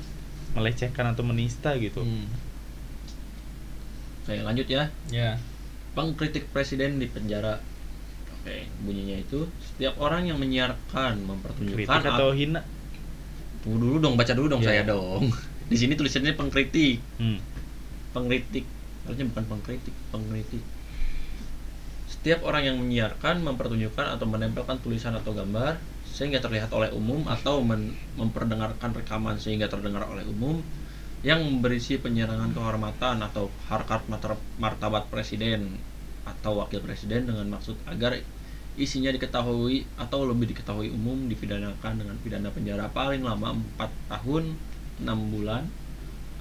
melecehkan atau menista gitu hmm. Saya lanjut ya. ya Pengkritik presiden di penjara. Oke, bunyinya itu setiap orang yang menyiarkan, kritik mempertunjukkan atau hina Tunggu dulu dong, baca dulu dong Iya. saya dong. Di sini tulisannya pengkritik. hmm. Pengkritik. Harusnya bukan pengkritik, pengkritik. setiap orang yang menyiarkan, mempertunjukkan atau menempelkan tulisan atau gambar sehingga terlihat oleh umum atau men- memperdengarkan rekaman sehingga terdengar oleh umum yang berisi penyerangan kehormatan atau harkat martabat presiden atau wakil presiden dengan maksud agar isinya diketahui atau lebih diketahui umum dipidanakan dengan pidana penjara paling lama 4 tahun 6 bulan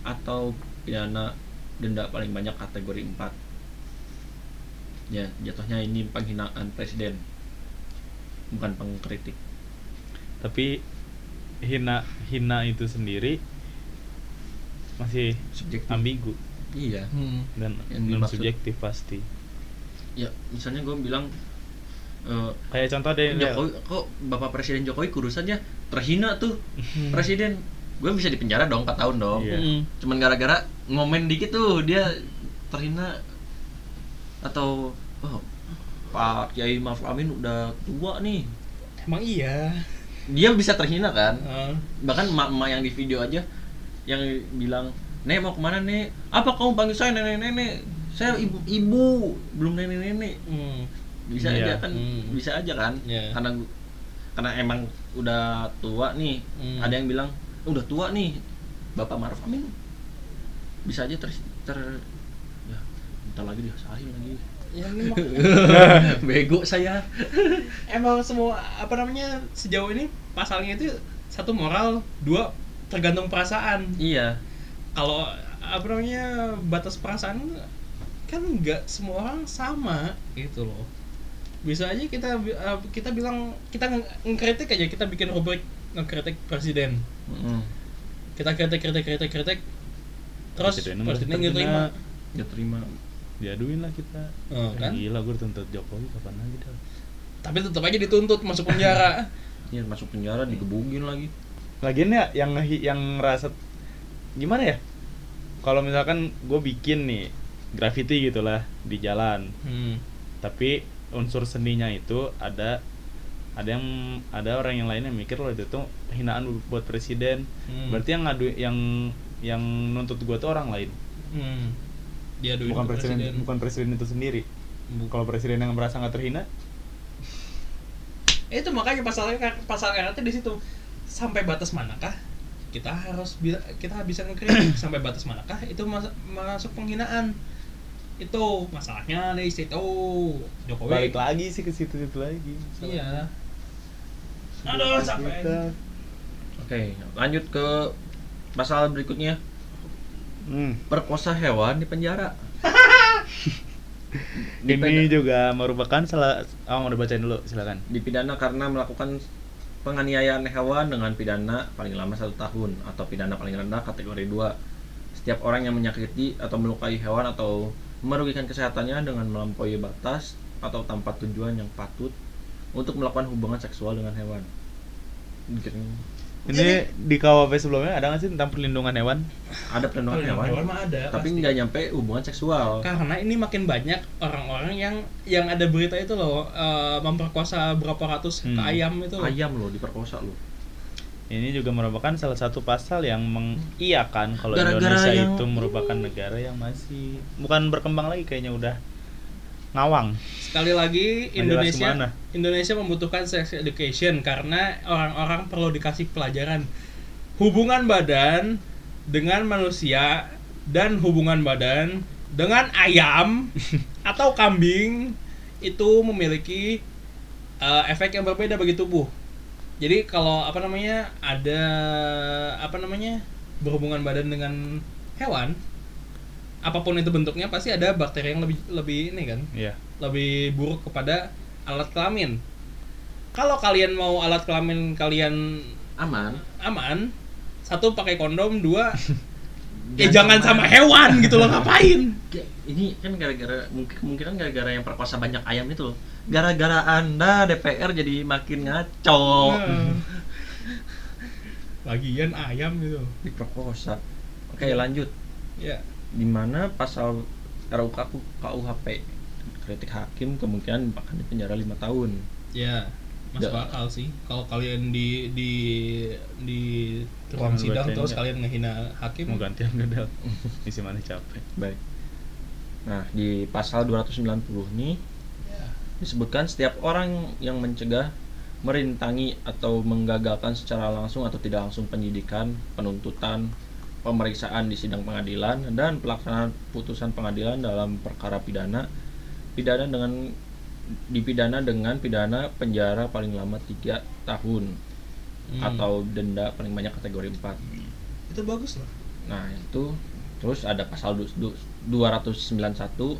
atau pidana denda paling banyak kategori 4 ya jatuhnya ini penghinaan presiden bukan pengkritik. Tapi hina hina itu sendiri masih subjektif. ambigu. Iya. Hmm. dan Yang non subjektif pasti. Ya misalnya gue bilang eh, Kayak contoh deh ya, Jokowi kok bapak presiden Jokowi kurusannya terhina tuh presiden gue bisa dipenjara dong 4 tahun dong Iya. Hmm. cuman gara-gara ngomen dikit tuh dia terhina atau oh, Pak Kiai Maruf Amin udah tua nih Emang iya. dia bisa terhina kan Ah. bahkan emak-emak yang di video aja yang bilang Nek mau ke mana nek? Apa kamu panggil saya nenek-nenek? Saya ibu, ibu belum nenek-nenek. Hmm. Bisa Iya. aja kan? Hmm. Bisa aja kan? Iya. Karena karena emang udah tua nih. Hmm. Ada yang bilang udah tua nih, Bapak Maruf Amin. Bisa aja ter, ter ya bentar lagi diasahin lagi. Ya, Bego saya. emang semua apa namanya sejauh ini pasalnya itu satu moral, dua tergantung perasaan. Iya. Kalau apa namanya batas perasaan kan nggak semua orang sama gitu loh. Bisa aja kita eh, kita bilang kita ngekritik aja kita bikin rubrik ngekritik presiden. Mm-mm. Kita kritik kritik kritik kritik terus presiden nggak terima. Ya terima. diaduin lah kita. Oh, kan? Gila gue tuntut Jokowi kapan lagi dah. Tapi tetap aja dituntut masuk penjara. Iya masuk penjara digebugin lagi. Lagian ya yang yang ngerasa gimana ya? Kalau misalkan gue bikin nih graffiti gitulah di jalan, Hmm. tapi unsur seninya itu ada ada yang ada orang yang lainnya mikir loh itu tuh hinaan buat presiden. Hmm. Berarti yang ngadu yang yang nuntut gue tuh orang lain, Hmm. Dia bukan ke presiden, bukan presiden itu sendiri. Kalau presiden yang merasa nggak terhina, itu makanya pasalnya pasal karetnya di situ sampai batas manakah kita harus kita bisa ngekritik sampai batas manakah itu mas- masuk penghinaan itu masalahnya di situ Jokowi balik lagi sih ke situ-situ lagi. iya aduh sampai. Oke, lanjut ke pasal berikutnya. Hmm. Perkosa hewan di penjara. Ini juga merupakan salah oh mau dibacain dulu silakan. dipidana karena melakukan penganiayaan hewan dengan pidana paling lama satu tahun atau pidana paling rendah kategori 2 setiap orang yang menyakiti atau melukai hewan atau merugikan kesehatannya dengan melampaui batas atau tanpa tujuan yang patut untuk melakukan hubungan seksual dengan hewan Ini di KWP sebelumnya ada nggak sih tentang perlindungan hewan? ada perlindungan Perlindungan hewan, hewan mah ada, tapi nggak nyampe hubungan seksual karena ini makin banyak orang-orang yang yang ada berita itu loh eh, memperkosa berapa ratus Hmm. ke ayam itu loh. ayam loh diperkosa loh Ini juga merupakan salah satu pasal yang mengiyakan kalau Gara-gara Indonesia yang- itu merupakan negara yang masih bukan berkembang lagi kayaknya udah ngawang. Sekali lagi Indonesia. Indonesia membutuhkan sex education karena orang-orang perlu dikasih pelajaran hubungan badan dengan manusia dan hubungan badan dengan ayam atau kambing itu memiliki uh, efek yang berbeda bagi tubuh. Jadi kalau apa namanya ada apa namanya berhubungan badan dengan hewan apa pun itu bentuknya pasti ada bakteri yang lebih lebih ini kan Iya. lebih buruk kepada alat kelamin. Kalau kalian mau alat kelamin kalian aman aman, satu pakai kondom, dua ya jangan sama hewan gitu loh ngapain? Ini kan gara-gara mungkin kemungkinan gara-gara yang perkosa banyak ayam itu loh. Gara-gara Anda DPR jadi makin ngaco. Nah. Lagian ayam gitu. Diperkosa. Oke, lanjut. Ya. Di mana pasal RUU KUHP kritik hakim kemungkinan akan dipenjara lima tahun. Ya, masuk akal sih. Kalau kalian di di di ruang sidang terus kalian ngehina hakim, Mau gantian gadal. Isi mana capek. Baik. Nah, di pasal 290 nih ya. disebutkan setiap orang yang mencegah merintangi atau menggagalkan secara langsung atau tidak langsung penyidikan, penuntutan, pemeriksaan di sidang pengadilan dan pelaksanaan putusan pengadilan dalam perkara pidana pidana dengan dipidana dengan pidana penjara paling lama tiga tahun Hmm. atau denda paling banyak kategori 4 itu bagus loh Nah itu terus ada pasal du- du- 291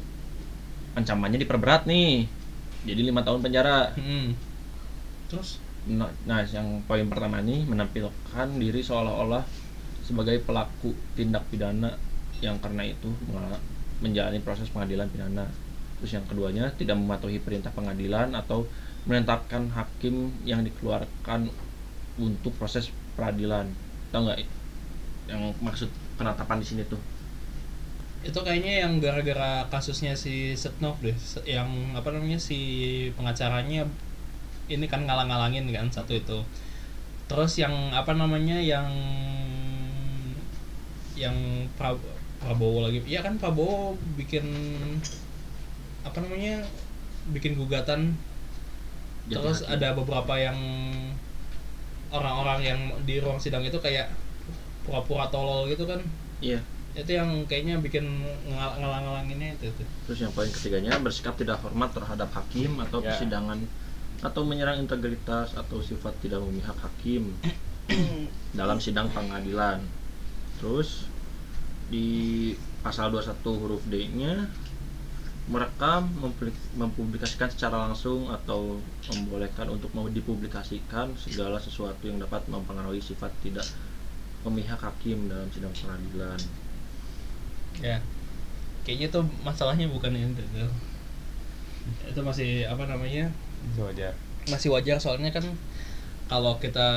ancamannya diperberat nih jadi lima tahun penjara. Hmm. terus Nah, nah, yang poin pertama ini menampilkan diri seolah-olah sebagai pelaku tindak pidana yang karena itu menjalani proses pengadilan pidana. Terus yang keduanya tidak mematuhi perintah pengadilan atau menetapkan hakim yang dikeluarkan untuk proses peradilan. Tahu nggak yang maksud penetapan di sini tuh? itu kayaknya yang gara-gara kasusnya si Setnov deh yang apa namanya si pengacaranya ini kan ngalang-ngalangin kan satu itu terus yang apa namanya yang yang Pra- Prabowo lagi iya kan Prabowo bikin apa namanya bikin gugatan Jadi terus hakim. ada beberapa yang orang-orang yang di ruang sidang itu kayak pura-pura tolol gitu kan Iya. itu yang kayaknya bikin ngal- ngalang-ngalanginnya itu tuh Terus yang poin ketiganya bersikap tidak hormat terhadap hakim atau Ya. persidangan atau menyerang integritas atau sifat tidak memihak hakim dalam sidang pengadilan. Terus di pasal 21 huruf D-nya merekam, mempublik- mempublikasikan secara langsung atau membolehkan untuk mau dipublikasikan segala sesuatu yang dapat mempengaruhi sifat tidak memihak hakim dalam sidang pengadilan. ya kayaknya tuh masalahnya bukan itu tuh. itu masih apa namanya Bisa wajar. masih wajar soalnya kan kalau kita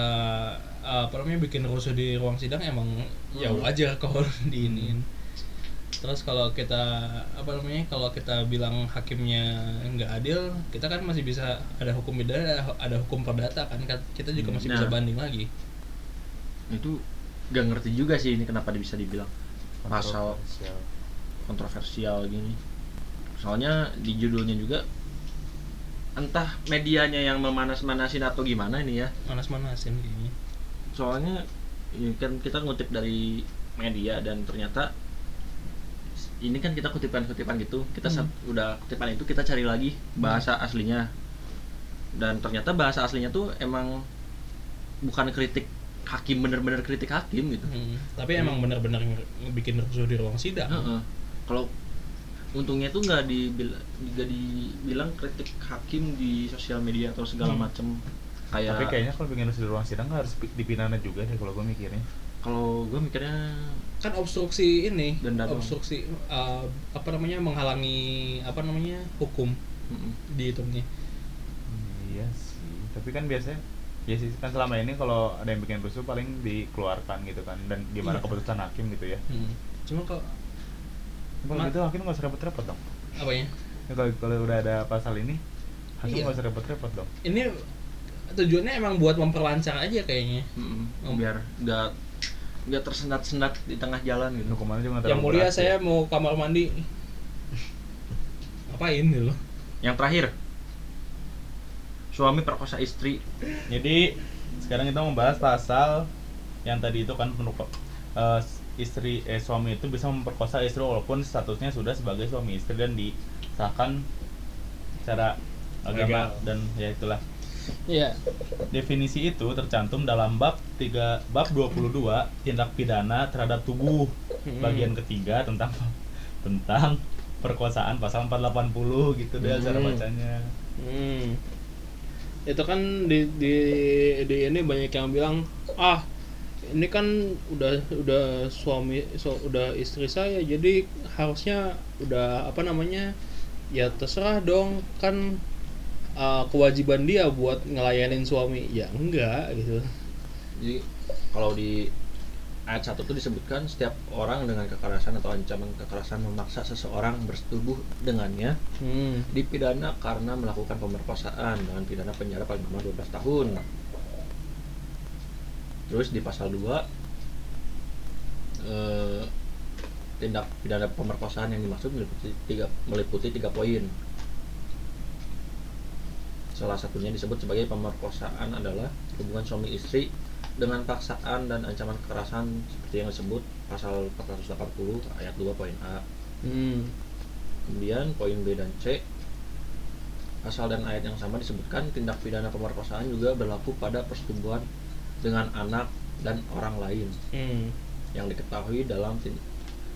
apa namanya bikin rusuh di ruang sidang emang ya Hmm. wajar kalau diinin terus kalau kita apa namanya kalau kita bilang hakimnya nggak adil kita kan masih bisa ada hukum pidana ada hukum perdata kan Kan kita juga masih bisa Nah. banding lagi itu gak ngerti juga sih ini kenapa bisa dibilang pasal Kontroversial. kontroversial gini soalnya di judulnya juga entah medianya yang memanas-manasin atau gimana ini ya manas-manasin kayaknya soalnya ini kan kita ngutip dari media dan ternyata ini kan kita kutipan-kutipan gitu kita Hmm. udah kutipan itu kita cari lagi bahasa aslinya dan ternyata bahasa aslinya tuh emang bukan kritik hakim bener-bener kritik hakim gitu Hmm, tapi emang benar-benar nge- bikin rusuh di ruang sidang Heeh. Kalau untungnya tuh nggak dibil nggak dibilang kritik hakim di sosial media atau segala Hmm. macem kayak Tapi kayaknya kalau bikin rusuh di ruang sidang nggak harus pi- dipidana juga deh kalau gue mikirnya. kalau gue mikirnya kan obstruksi ini Denda doang. obstruksi uh, apa namanya menghalangi apa namanya hukum mm-mm. dihitungnya Iya sih. Tapi kan biasanya ya sih kan selama ini kalau ada yang bikin rusuh paling dikeluarkan gitu kan dan gimana Iya. keputusan hakim gitu ya. hmm. cuma kok Kalau Ma- gitu hakim nggak usah repot-repot dong. apanya Ya, kalau kalau udah ada pasal ini hakim Iya. nggak usah repot-repot dong. ini tujuannya emang buat memperlancar aja kayaknya Mm-mm. Oh. biar nggak nggak tersendat-sendat di tengah jalan gitu juga nggak yang mulia berat saya ya. mau kamar mandi ngapain gitu loh yang terakhir suami perkosa istri Jadi sekarang kita membahas pasal yang tadi itu kan penuh eh, istri eh suami itu bisa memperkosa istri walaupun statusnya sudah sebagai suami istri dan disahkan secara agama Legal. dan ya itulah. Iya Definisi itu tercantum dalam bab 3 bab 22 tindak pidana terhadap tubuh Mm-mm. bagian ketiga tentang tentang perkosaan pasal 480 gitu deh cara Mm. bacanya. Hmm. Itu kan di, di di ini banyak yang bilang, "Ah, ini kan udah udah suami so, udah istri saya, jadi harusnya udah apa namanya? Ya terserah dong, kan uh, kewajiban dia buat ngelayanin suami." Ya enggak gitu. jadi kalau di ayat 1 itu disebutkan setiap orang dengan kekerasan atau ancaman kekerasan memaksa seseorang bersetubuh dengannya Hmm. dipidana karena melakukan pemerkosaan dengan pidana penjara paling lama 12 tahun. Terus di pasal 2 eh, tindak pidana pemerkosaan yang dimaksud meliputi tiga meliputi tiga poin. Salah satunya disebut sebagai pemerkosaan adalah hubungan suami istri dengan paksaan dan ancaman kekerasan seperti yang disebut pasal 480 ayat 2 poin A. Hmm. Kemudian poin B dan C pasal dan ayat yang sama disebutkan tindak pidana pemerkosaan juga berlaku pada persetubuhan dengan anak dan orang lain Hmm. yang diketahui dalam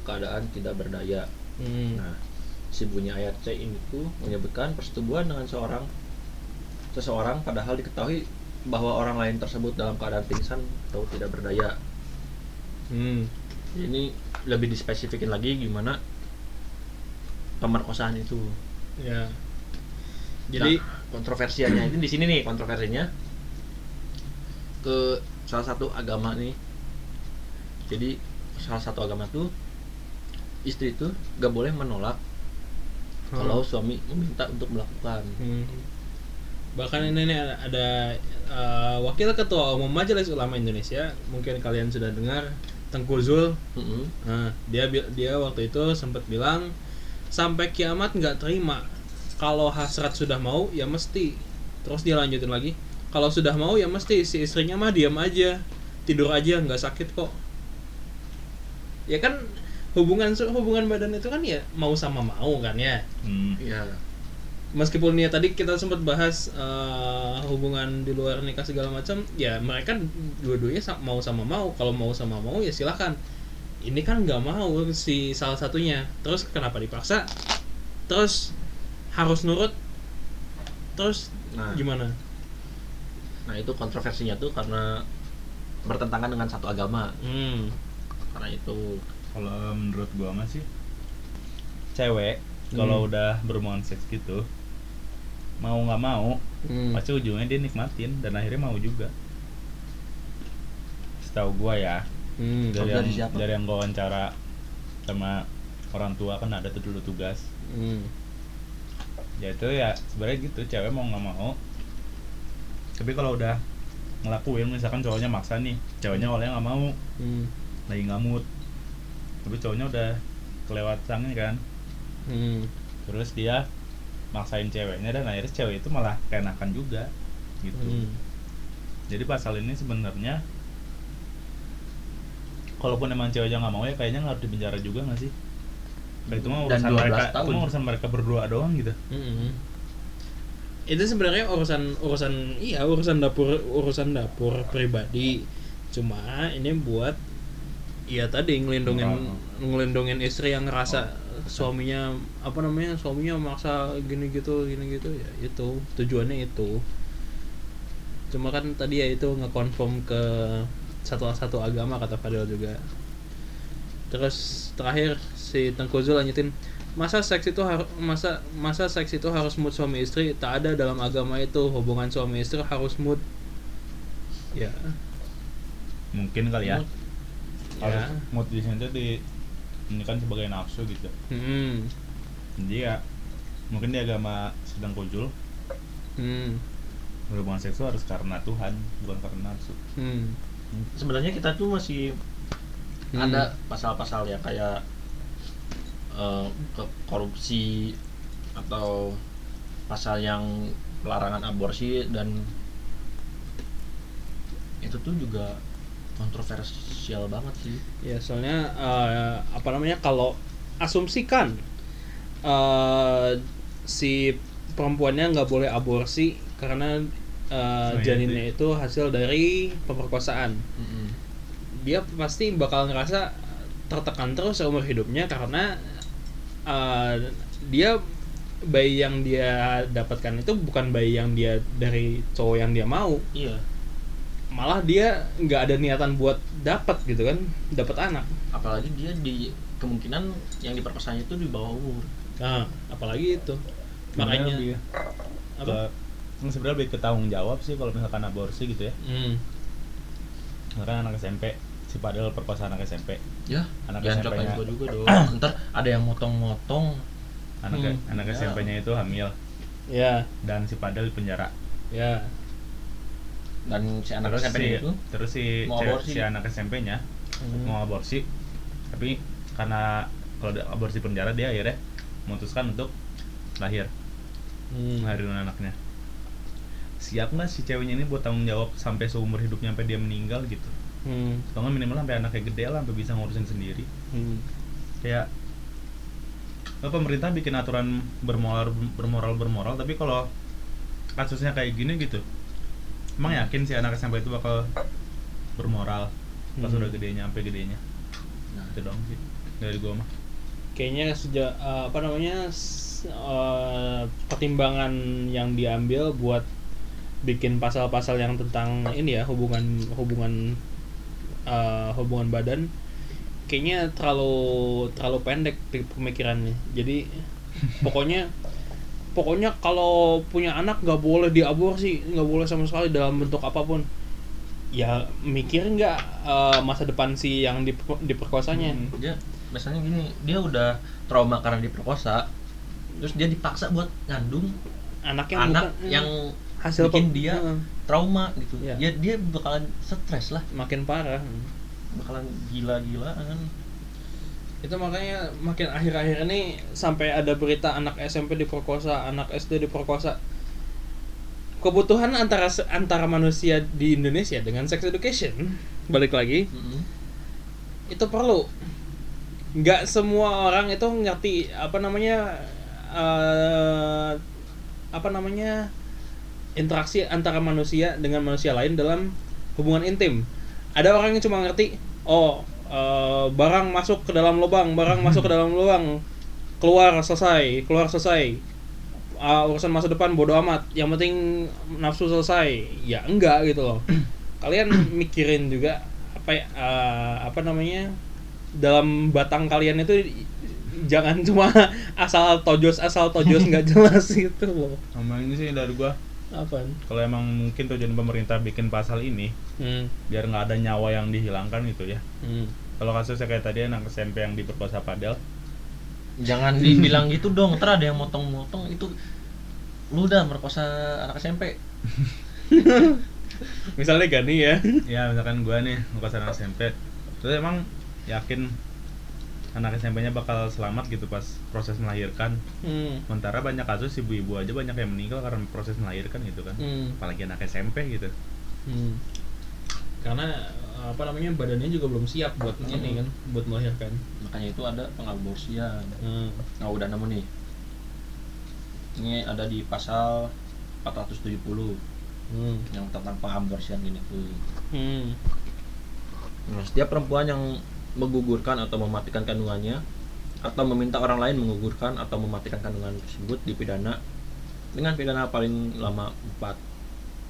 keadaan tidak berdaya. Hmm. Nah, si bunyi ayat C ini tuh menyebutkan persetubuhan dengan seorang seseorang padahal diketahui bahwa orang lain tersebut dalam keadaan pingsan atau tidak berdaya. Hmm. Ini lebih dispesifikin lagi gimana pemerkosaan itu. Ya. Jadi Nah, kontroversinya ini di sini nih kontroversinya ke salah satu agama nih. Jadi salah satu agama tuh istri itu gak boleh menolak kalau suami meminta untuk melakukan. Hmm. Bahkan ini nih ada, uh, wakil ketua umum Majelis Ulama Indonesia, mungkin kalian sudah dengar Tengku Zul. Mm-mm. Nah, dia dia waktu itu sempat bilang sampai kiamat nggak terima kalau hasrat sudah mau ya mesti. Terus dia lanjutin lagi, kalau sudah mau ya mesti si istrinya mah diam aja, tidur aja nggak sakit kok. Ya kan hubungan hubungan badan itu kan ya mau sama mau kan ya Hmm. Iya. Meskipun ya tadi kita sempat bahas eh, hubungan di luar nikah segala macam ya mereka dua-duanya mau sama mau. Kalau mau sama mau ya silahkan ini kan nggak mau si salah satunya. Terus kenapa dipaksa? Terus harus nurut? Terus Nah, gimana? Nah itu kontroversinya tuh karena bertentangan dengan satu agama. hmm. Karena itu. Kalau menurut gua mah sih cewek kalau Hmm. udah berhubungan seks gitu mau nggak mau hmm pasti ujungnya dia nikmatin dan akhirnya mau juga. Setahu gua ya hmm dari yang dari siapa? dari yang gua wawancara sama orang tua kan ada tuh dulu tugas. hmm Ya itu ya sebenarnya gitu cewek mau nggak mau. Tapi kalau udah ngelakuin misalkan cowoknya maksa nih, ceweknya awalnya nggak mau, hmm lagi ngamut. Tapi cowoknya udah kelewat sangnya kan. hmm terus dia maksain ceweknya dan akhirnya cewek itu malah keenakan juga gitu. Hmm. Jadi pasal ini sebenarnya kalaupun emang ceweknya nggak mau ya kayaknya nggak harus dipenjara juga nggak sih? Kayak itu mah urusan 12 mereka tahun. itu mah urusan mereka berdua doang gitu. Mm-mm. itu sebenarnya urusan urusan iya urusan dapur urusan dapur pribadi. Cuma ini buat ya tadi ngelindungin ngelindungin istri yang ngerasa suaminya apa namanya suaminya maksa gini gitu gini gitu ya itu tujuannya itu. Cuma kan tadi ya itu ngekonfirm ke satu satu agama kata Fadil juga. Terus terakhir si Tengku Zul lanjutin masa seks itu harus masa masa seks itu harus mood suami istri? Tak ada dalam agama itu hubungan suami istri harus mood. Ya. Mungkin kali ya. Harus ya. mood di sini di ini kan sebagai nafsu gitu hmm. jadi ya mungkin di agama sedang kujul Hmm. berhubungan seksual harus karena Tuhan bukan karena nafsu Hmm. sebenarnya kita tuh masih Hmm. ada pasal-pasal ya kayak eh, ke- korupsi atau pasal yang pelarangan aborsi dan itu tuh juga kontroversial banget sih. Ya soalnya eh, apa namanya kalau asumsikan eh, si perempuannya nggak boleh aborsi karena iya, janinnya itu. hasil dari pemerkosaan. Dia pasti bakal ngerasa tertekan terus seumur hidupnya karena eh, dia bayi yang dia dapatkan itu bukan bayi yang dia dari cowok yang dia mau. Iya malah dia nggak ada niatan buat dapat gitu kan dapat anak apalagi dia di kemungkinan yang diperkosanya itu di bawah umur Nah, apalagi itu. Makanya lebih apa? ke ini sebenarnya lebih ke tanggung jawab sih kalau misalkan aborsi gitu ya Hmm. karena anak SMP si padahal perkosa anak SMP ya Anak jangan SMP-nya. cobain gua juga dong ntar ada yang motong-motong anak Hmm. anak Ya. SMP-nya itu hamil Ya, dan si padahal di penjara ya. Dan si anak terus SMP si, itu terus si mau cewek- aborsi. si anak SMP-nya Hmm. mau aborsi tapi karena kalau aborsi penjara dia akhirnya memutuskan untuk lahir Hmm. ngelahirin anaknya siap nggak si ceweknya ini buat tanggung jawab sampai seumur hidupnya sampai dia meninggal gitu Hmm. nggak minimal sampai anaknya gede lah sampai bisa ngurusin sendiri Hmm. kayak pemerintah bikin aturan bermoral bermoral bermoral tapi kalau kasusnya kayak gini gitu emang yakin si anak SMP itu bakal bermoral pas Hmm. udah gedenya sampai gedenya Nah. itu dong sih dari gua mah kayaknya sejak eh, apa namanya eh, pertimbangan yang diambil buat bikin pasal-pasal yang tentang ini ya hubungan hubungan eh, hubungan badan kayaknya terlalu terlalu pendek pemikirannya jadi pokoknya pokoknya kalau punya anak nggak boleh diaborsi nggak boleh sama sekali dalam bentuk apa pun. Ya mikir nggak eh, masa depan si yang diper- diperkosanya? Dia biasanya gini dia udah trauma karena diperkosa terus dia dipaksa buat ngandung anak yang anak bukan- yang hasil bikin dia Heeh. trauma gitu. Iya. ya dia bakalan stres lah. Makin parah. Bakalan gila-gilaan itu makanya makin akhir-akhir ini sampai ada berita anak SMP diperkosa anak SD diperkosa. Kebutuhan antara antara manusia di Indonesia dengan sex education balik lagi Mm-mm. itu perlu. Nggak semua orang itu ngerti apa namanya eh, apa namanya interaksi antara manusia dengan manusia lain dalam hubungan intim. Ada orang yang cuma ngerti oh eh, barang masuk ke dalam lubang barang masuk ke dalam lubang. Keluar selesai keluar selesai. Ah, urusan masa depan bodo amat. Yang penting nafsu selesai. Ya enggak gitu loh. Kalian mikirin juga apa ya, eh, apa namanya dalam batang kalian itu jangan cuma asal tojos asal tojos nggak jelas gitu loh. Sama ini sih dari gua apa kalau emang mungkin tujuan pemerintah bikin pasal ini hmm. biar nggak ada nyawa yang dihilangkan gitu ya. Hmm. kalau kasusnya kayak tadi anak SMP yang diperkosa padel. Jangan dibilang gitu dong ntar ada yang motong-motong itu lu udah merkosa anak SMP misalnya Gani ya. Ya misalkan gua nih merkosa anak SMP terus emang yakin anak SMP-nya bakal selamat gitu pas proses melahirkan hmm. sementara banyak kasus ibu-ibu aja banyak yang meninggal karena proses melahirkan gitu kan Hmm. apalagi anak SMP gitu Hmm. karena apa namanya badannya juga belum siap buat ini kan buat melahirkan makanya itu ada pengaborsian hmm. nah udah nemu nih ini ada di pasal 470 Hmm. yang tentang pengaborsian ini tuh Hmm. Nah, setiap perempuan yang menggugurkan atau mematikan kandungannya atau meminta orang lain menggugurkan atau mematikan kandungan tersebut dipidana dengan pidana paling lama 4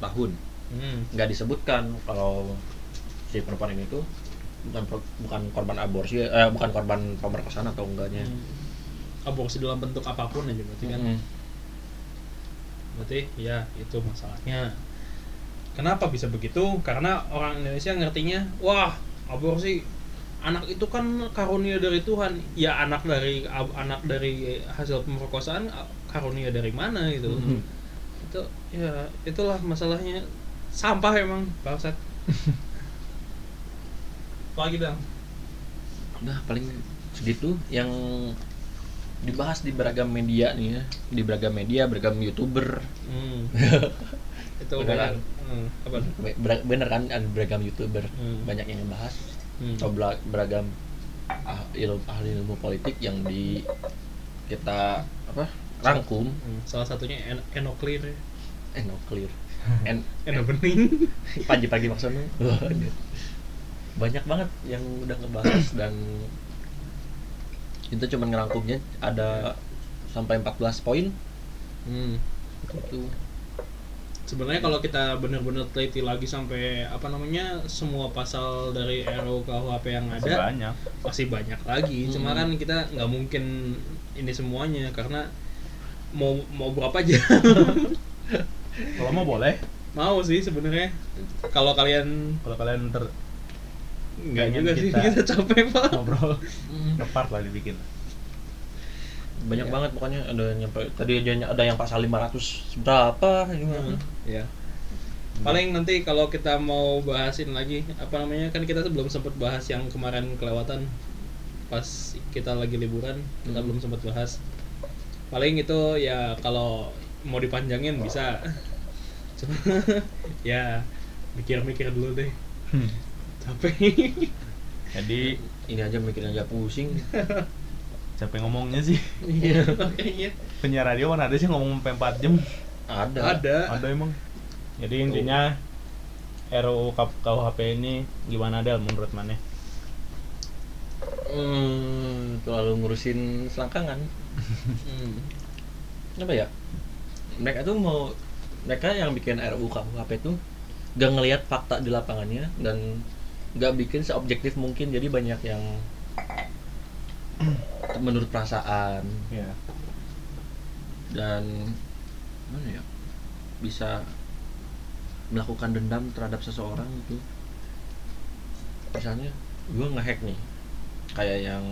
tahun. Hmm. Nggak disebutkan kalau si perempuan ini tuh bukan bukan korban aborsi eh bukan korban pemerkosaan atau enggaknya. Hmm. aborsi dalam bentuk apa pun aja berarti kan Mm-mm. berarti ya itu masalahnya kenapa bisa begitu karena orang Indonesia ngertinya wah aborsi anak itu kan karunia dari Tuhan ya anak dari anak dari hasil pemerkosaan karunia dari mana gitu Mhm. itu ya itulah masalahnya sampah emang bangsat apa lagi bang Udah paling segitu yang dibahas di beragam media nih ya, di beragam media, beragam youtuber, hmm. itu Beneran. banyak hmm. apa bener kan ada beragam youtuber Hmm. banyak yang bahas hmm. atau beragam ah, ilmu ahli ilmu politik yang di kita apa rangkum. Hmm, salah satunya en enoklir ya. no clear en eno bening pagi-pagi maksudnya. Banyak banget yang udah ngebahas dan kita cuma ngerangkumnya ada sampai 14 poin. Hmm. itu sebenarnya kalau kita benar-benar teliti lagi sampai apa namanya semua pasal dari RUU KUHP yang Masih ada banyak. masih banyak lagi. Cuma Hmm. kan kita nggak mungkin ini semuanya karena mau mau berapa aja. Kalau mau boleh. Mau sih sebenarnya. Kalau kalian kalau kalian ter nggak juga sih kita- kita capek pak. ngobrol ngepart lah dibikin banyak Iya. banget pokoknya ada yang nyampe tadi aja ada yang pasal 500 berapa gimana ya paling nanti kalau kita mau bahasin lagi apa namanya kan kita belum sempat bahas yang kemarin kelewatan. Pas kita lagi liburan kita Hmm. belum sempat bahas. Paling itu ya kalau mau dipanjangin bisa. Ya mikir-mikir dulu deh. Hmm. capek. Jadi Ini aja mikirnya aja pusing. capek ngomongnya sih. iya makanya Penyiar radio mana ada sih ngomong sampai 4 jam? Ada. ada Ada emang. Jadi intinya RUU KUHP ini gimana Del menurut mana? Hmm, terlalu ngurusin selangkangan. Hmm. Apa ya? Mereka tuh mau mereka yang bikin RUU KUHP itu gak ngelihat fakta di lapangannya dan gak bikin seobjektif mungkin jadi banyak yang menurut perasaan Ya. dan mana ya bisa melakukan dendam terhadap seseorang gitu misalnya gue ngehack nih kayak yang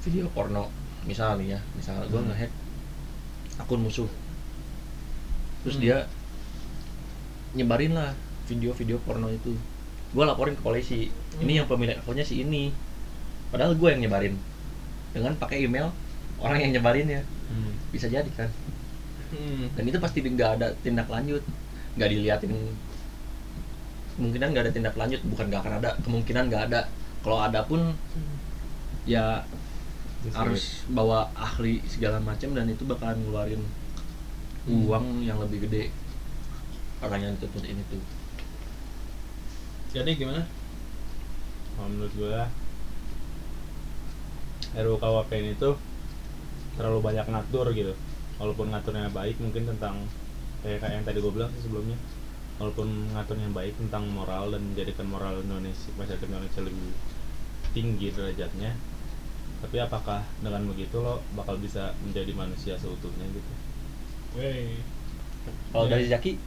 video porno misalnya nih ya misalnya gue Hmm. ngehack akun musuh terus Hmm. dia nyebarin lah video-video porno itu gue laporin ke polisi ini Hmm. yang pemilik akunnya si ini padahal gue yang nyebarin. Dengan pakai email orang yang nyebarin ya Hmm. bisa jadi kan. Hmm. dan itu pasti nggak ada tindak lanjut. Nggak diliatin. Kemungkinan nggak ada tindak lanjut. Bukan nggak akan ada. Kemungkinan nggak ada. Kalau ada pun ya Terus harus bawa ahli segala macam dan itu bakalan ngeluarin uang yang lebih gede. Orang yang dituntut ini tuh. Jadi gimana? Kalau menurut gue RUU KUHP ini tuh terlalu banyak ngatur gitu. Walaupun ngaturnya baik mungkin tentang kayak kayak yang tadi gue bilang sih sebelumnya. Walaupun ngaturnya baik tentang moral dan menjadikan moral Indonesia masyarakat Indonesia lebih tinggi derajatnya. Tapi apakah dengan begitu lo bakal bisa menjadi manusia seutuhnya gitu? Wey. kalau dari Zaki?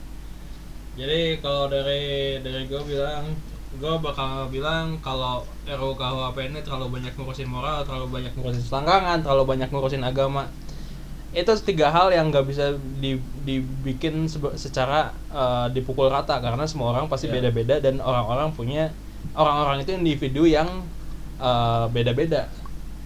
Jadi kalau dari dari gue bilang, gue bakal bilang kalau RUU KUHP ini terlalu banyak ngurusin moral, terlalu banyak ngurusin selangkangan, terlalu banyak ngurusin agama. Itu tiga hal yang nggak bisa di, dibikin secara eh, dipukul rata karena semua orang pasti Ya. beda-beda dan orang-orang punya orang-orang itu individu yang eh, beda-beda.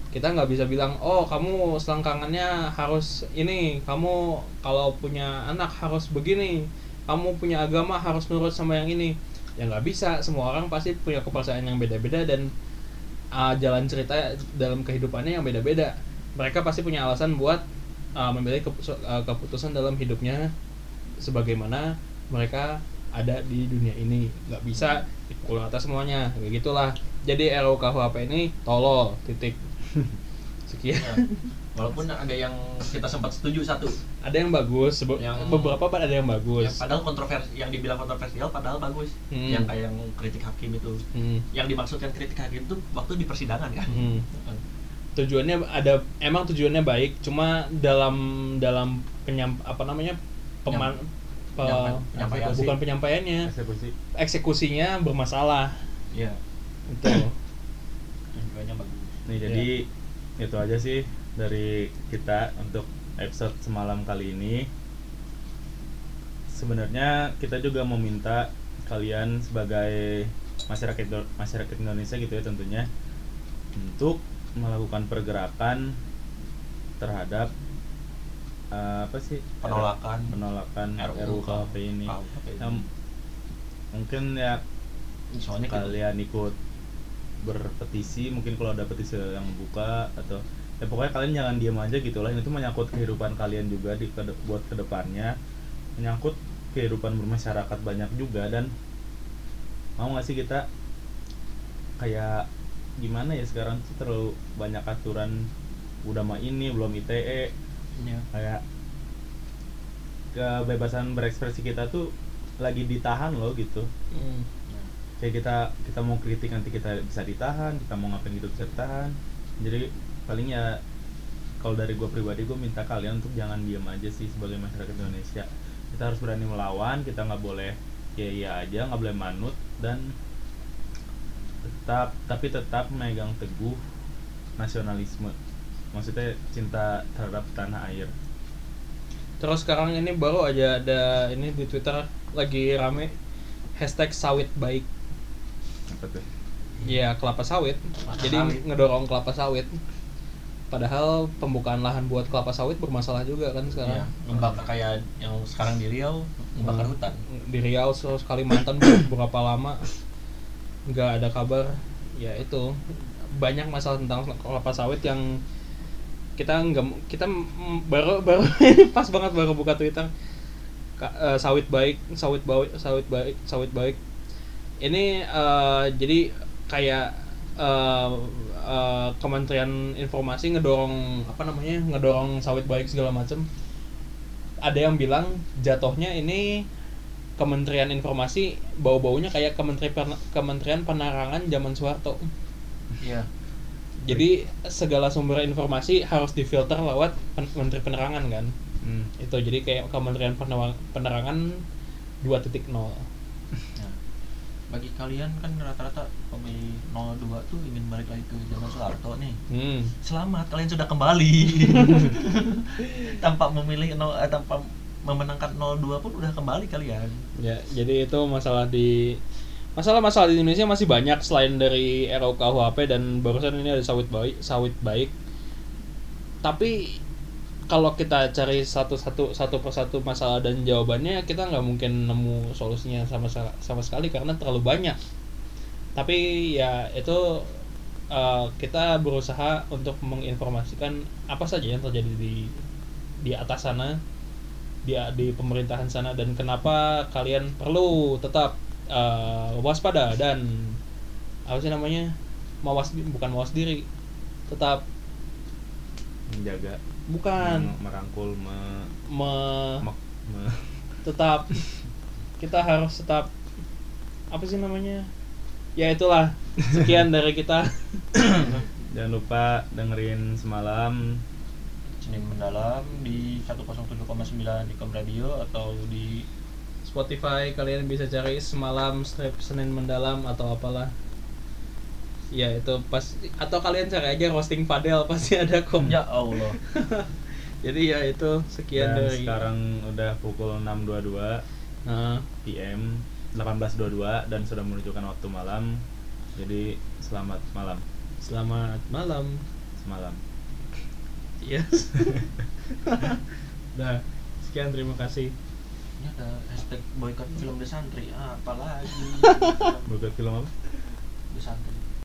Kita nggak bisa bilang, oh kamu selangkangannya harus ini, kamu kalau punya anak harus begini, kamu punya agama harus nurut sama yang ini ya nggak bisa. Semua orang pasti punya kepercayaan yang beda-beda dan uh, jalan cerita dalam kehidupannya yang beda-beda. Mereka pasti punya alasan buat uh, memilih keputusan, uh, keputusan dalam hidupnya sebagaimana mereka ada di dunia ini. Nggak bisa dipukul rata semuanya. Kayak gitulah. Jadi RUU KUHP ini tolol. Titik. Sekian walaupun ada yang kita sempat setuju satu. Ada yang bagus sebe- Yang- beberapa ada yang bagus. yang padahal kontroversi yang dibilang kontroversial padahal bagus. Hmm. yang kayak yang kritik hakim itu. Hmm. yang dimaksudkan kritik hakim itu waktu di persidangan kan? Hmm. tujuannya ada emang tujuannya baik cuma dalam dalam penyam apa namanya peman pe- Penyampa- penyampaian bukan penyampaiannya eksekusi. Eksekusinya bermasalah. Iya. Itu tujuannya bagus. Nih jadi itu aja sih dari kita untuk episode semalam kali ini sebenarnya kita juga meminta kalian sebagai masyarakat masyarakat Indonesia gitu ya tentunya untuk melakukan pergerakan terhadap eh, apa sih Penolakan. penolakan RUU KHP ini KUHP ini. Yang mungkin ya soalnya kalian ikut berpetisi mungkin kalau ada petisi yang buka atau ya pokoknya kalian jangan diam aja gitu lah. Ini tuh menyangkut kehidupan kalian juga di kede- buat ke depannya. Menyangkut kehidupan bermasyarakat banyak juga dan mau nggak sih kita kayak gimana ya sekarang tuh terlalu banyak aturan udah mah ini belum ITE Iya. kayak kebebasan berekspresi kita tuh lagi ditahan loh gitu. Hmm. kayak kita kita mau kritik nanti kita bisa ditahan kita mau ngapain gitu bisa ditahan. Jadi paling ya kalau dari gue pribadi gue minta kalian untuk jangan diam aja sih sebagai masyarakat Indonesia. Kita harus berani melawan kita nggak boleh ya iya aja nggak boleh manut dan tetap tapi tetap memegang teguh nasionalisme. Maksudnya cinta terhadap tanah air. Terus sekarang ini baru aja ada ini di Twitter lagi rame hashtag sawit baik. Apa tuh? Ya kelapa sawit. Kelapa jadi sawit. ngedorong kelapa sawit padahal pembukaan lahan buat kelapa sawit bermasalah juga kan sekarang Iya, ngebakar kayak yang sekarang di Riau ngebakar Hmm. hutan. di Riau Kalimantan beberapa lama nggak ada kabar ya itu banyak masalah tentang kelapa sawit yang kita nggak kita baru baru pas banget baru buka Twitter Ka- eh, sawit baik sawit baik sawit baik sawit baik ini eh, jadi kayak eh, eh, Kementerian Informasi ngedorong apa namanya ngedorong sawit baik segala macam ada yang bilang jatuhnya ini Kementerian Informasi bau-baunya kayak Kementerian Kementerian Penerangan zaman Soeharto. Iya. Jadi segala sumber informasi harus difilter lewat pen- Menteri Penerangan kan. Hmm. Itu jadi kayak Kementerian Penerangan 2.0. Bagi kalian kan rata-rata pemilih 02 tuh ingin balik lagi ke zaman Soeharto nih. Hmm. Selamat, kalian sudah kembali. tanpa memilih nol, eh, tanpa memenangkan 02 pun udah kembali kalian. Ya, jadi itu masalah di masalah-masalah di Indonesia masih banyak selain dari RUU KUHP dan barusan ini ada sawit baik, sawit baik. Tapi kalau kita cari satu-satu satu persatu masalah dan jawabannya kita nggak mungkin nemu solusinya sama sa- sama sekali karena terlalu banyak. Tapi ya itu eh, kita berusaha untuk menginformasikan apa saja yang terjadi di di atas sana di di pemerintahan sana dan kenapa kalian perlu tetap eh, waspada dan apa sih namanya mawas bukan mawas diri tetap menjaga bukan. Merangkul me, me- mek- me- tetap kita harus tetap apa sih namanya? Ya itulah sekian dari kita. Jangan lupa dengerin semalam. Senin mendalam di 107,9 di Kom Radio atau di Spotify. Kalian bisa cari semalam strip Senin mendalam atau apalah ya itu pas atau kalian cari aja roasting Padel pasti ada kok Ya Allah. jadi ya itu sekian dan dari sekarang udah pukul 6.22 nah, PM 18.22 dan sudah menunjukkan waktu malam. Jadi selamat malam. Selamat malam. Semalam. Yes. Nah sekian terima kasih. Ini ada hashtag boykot film The Santri. Ah, apalagi buat film apa? The Santri.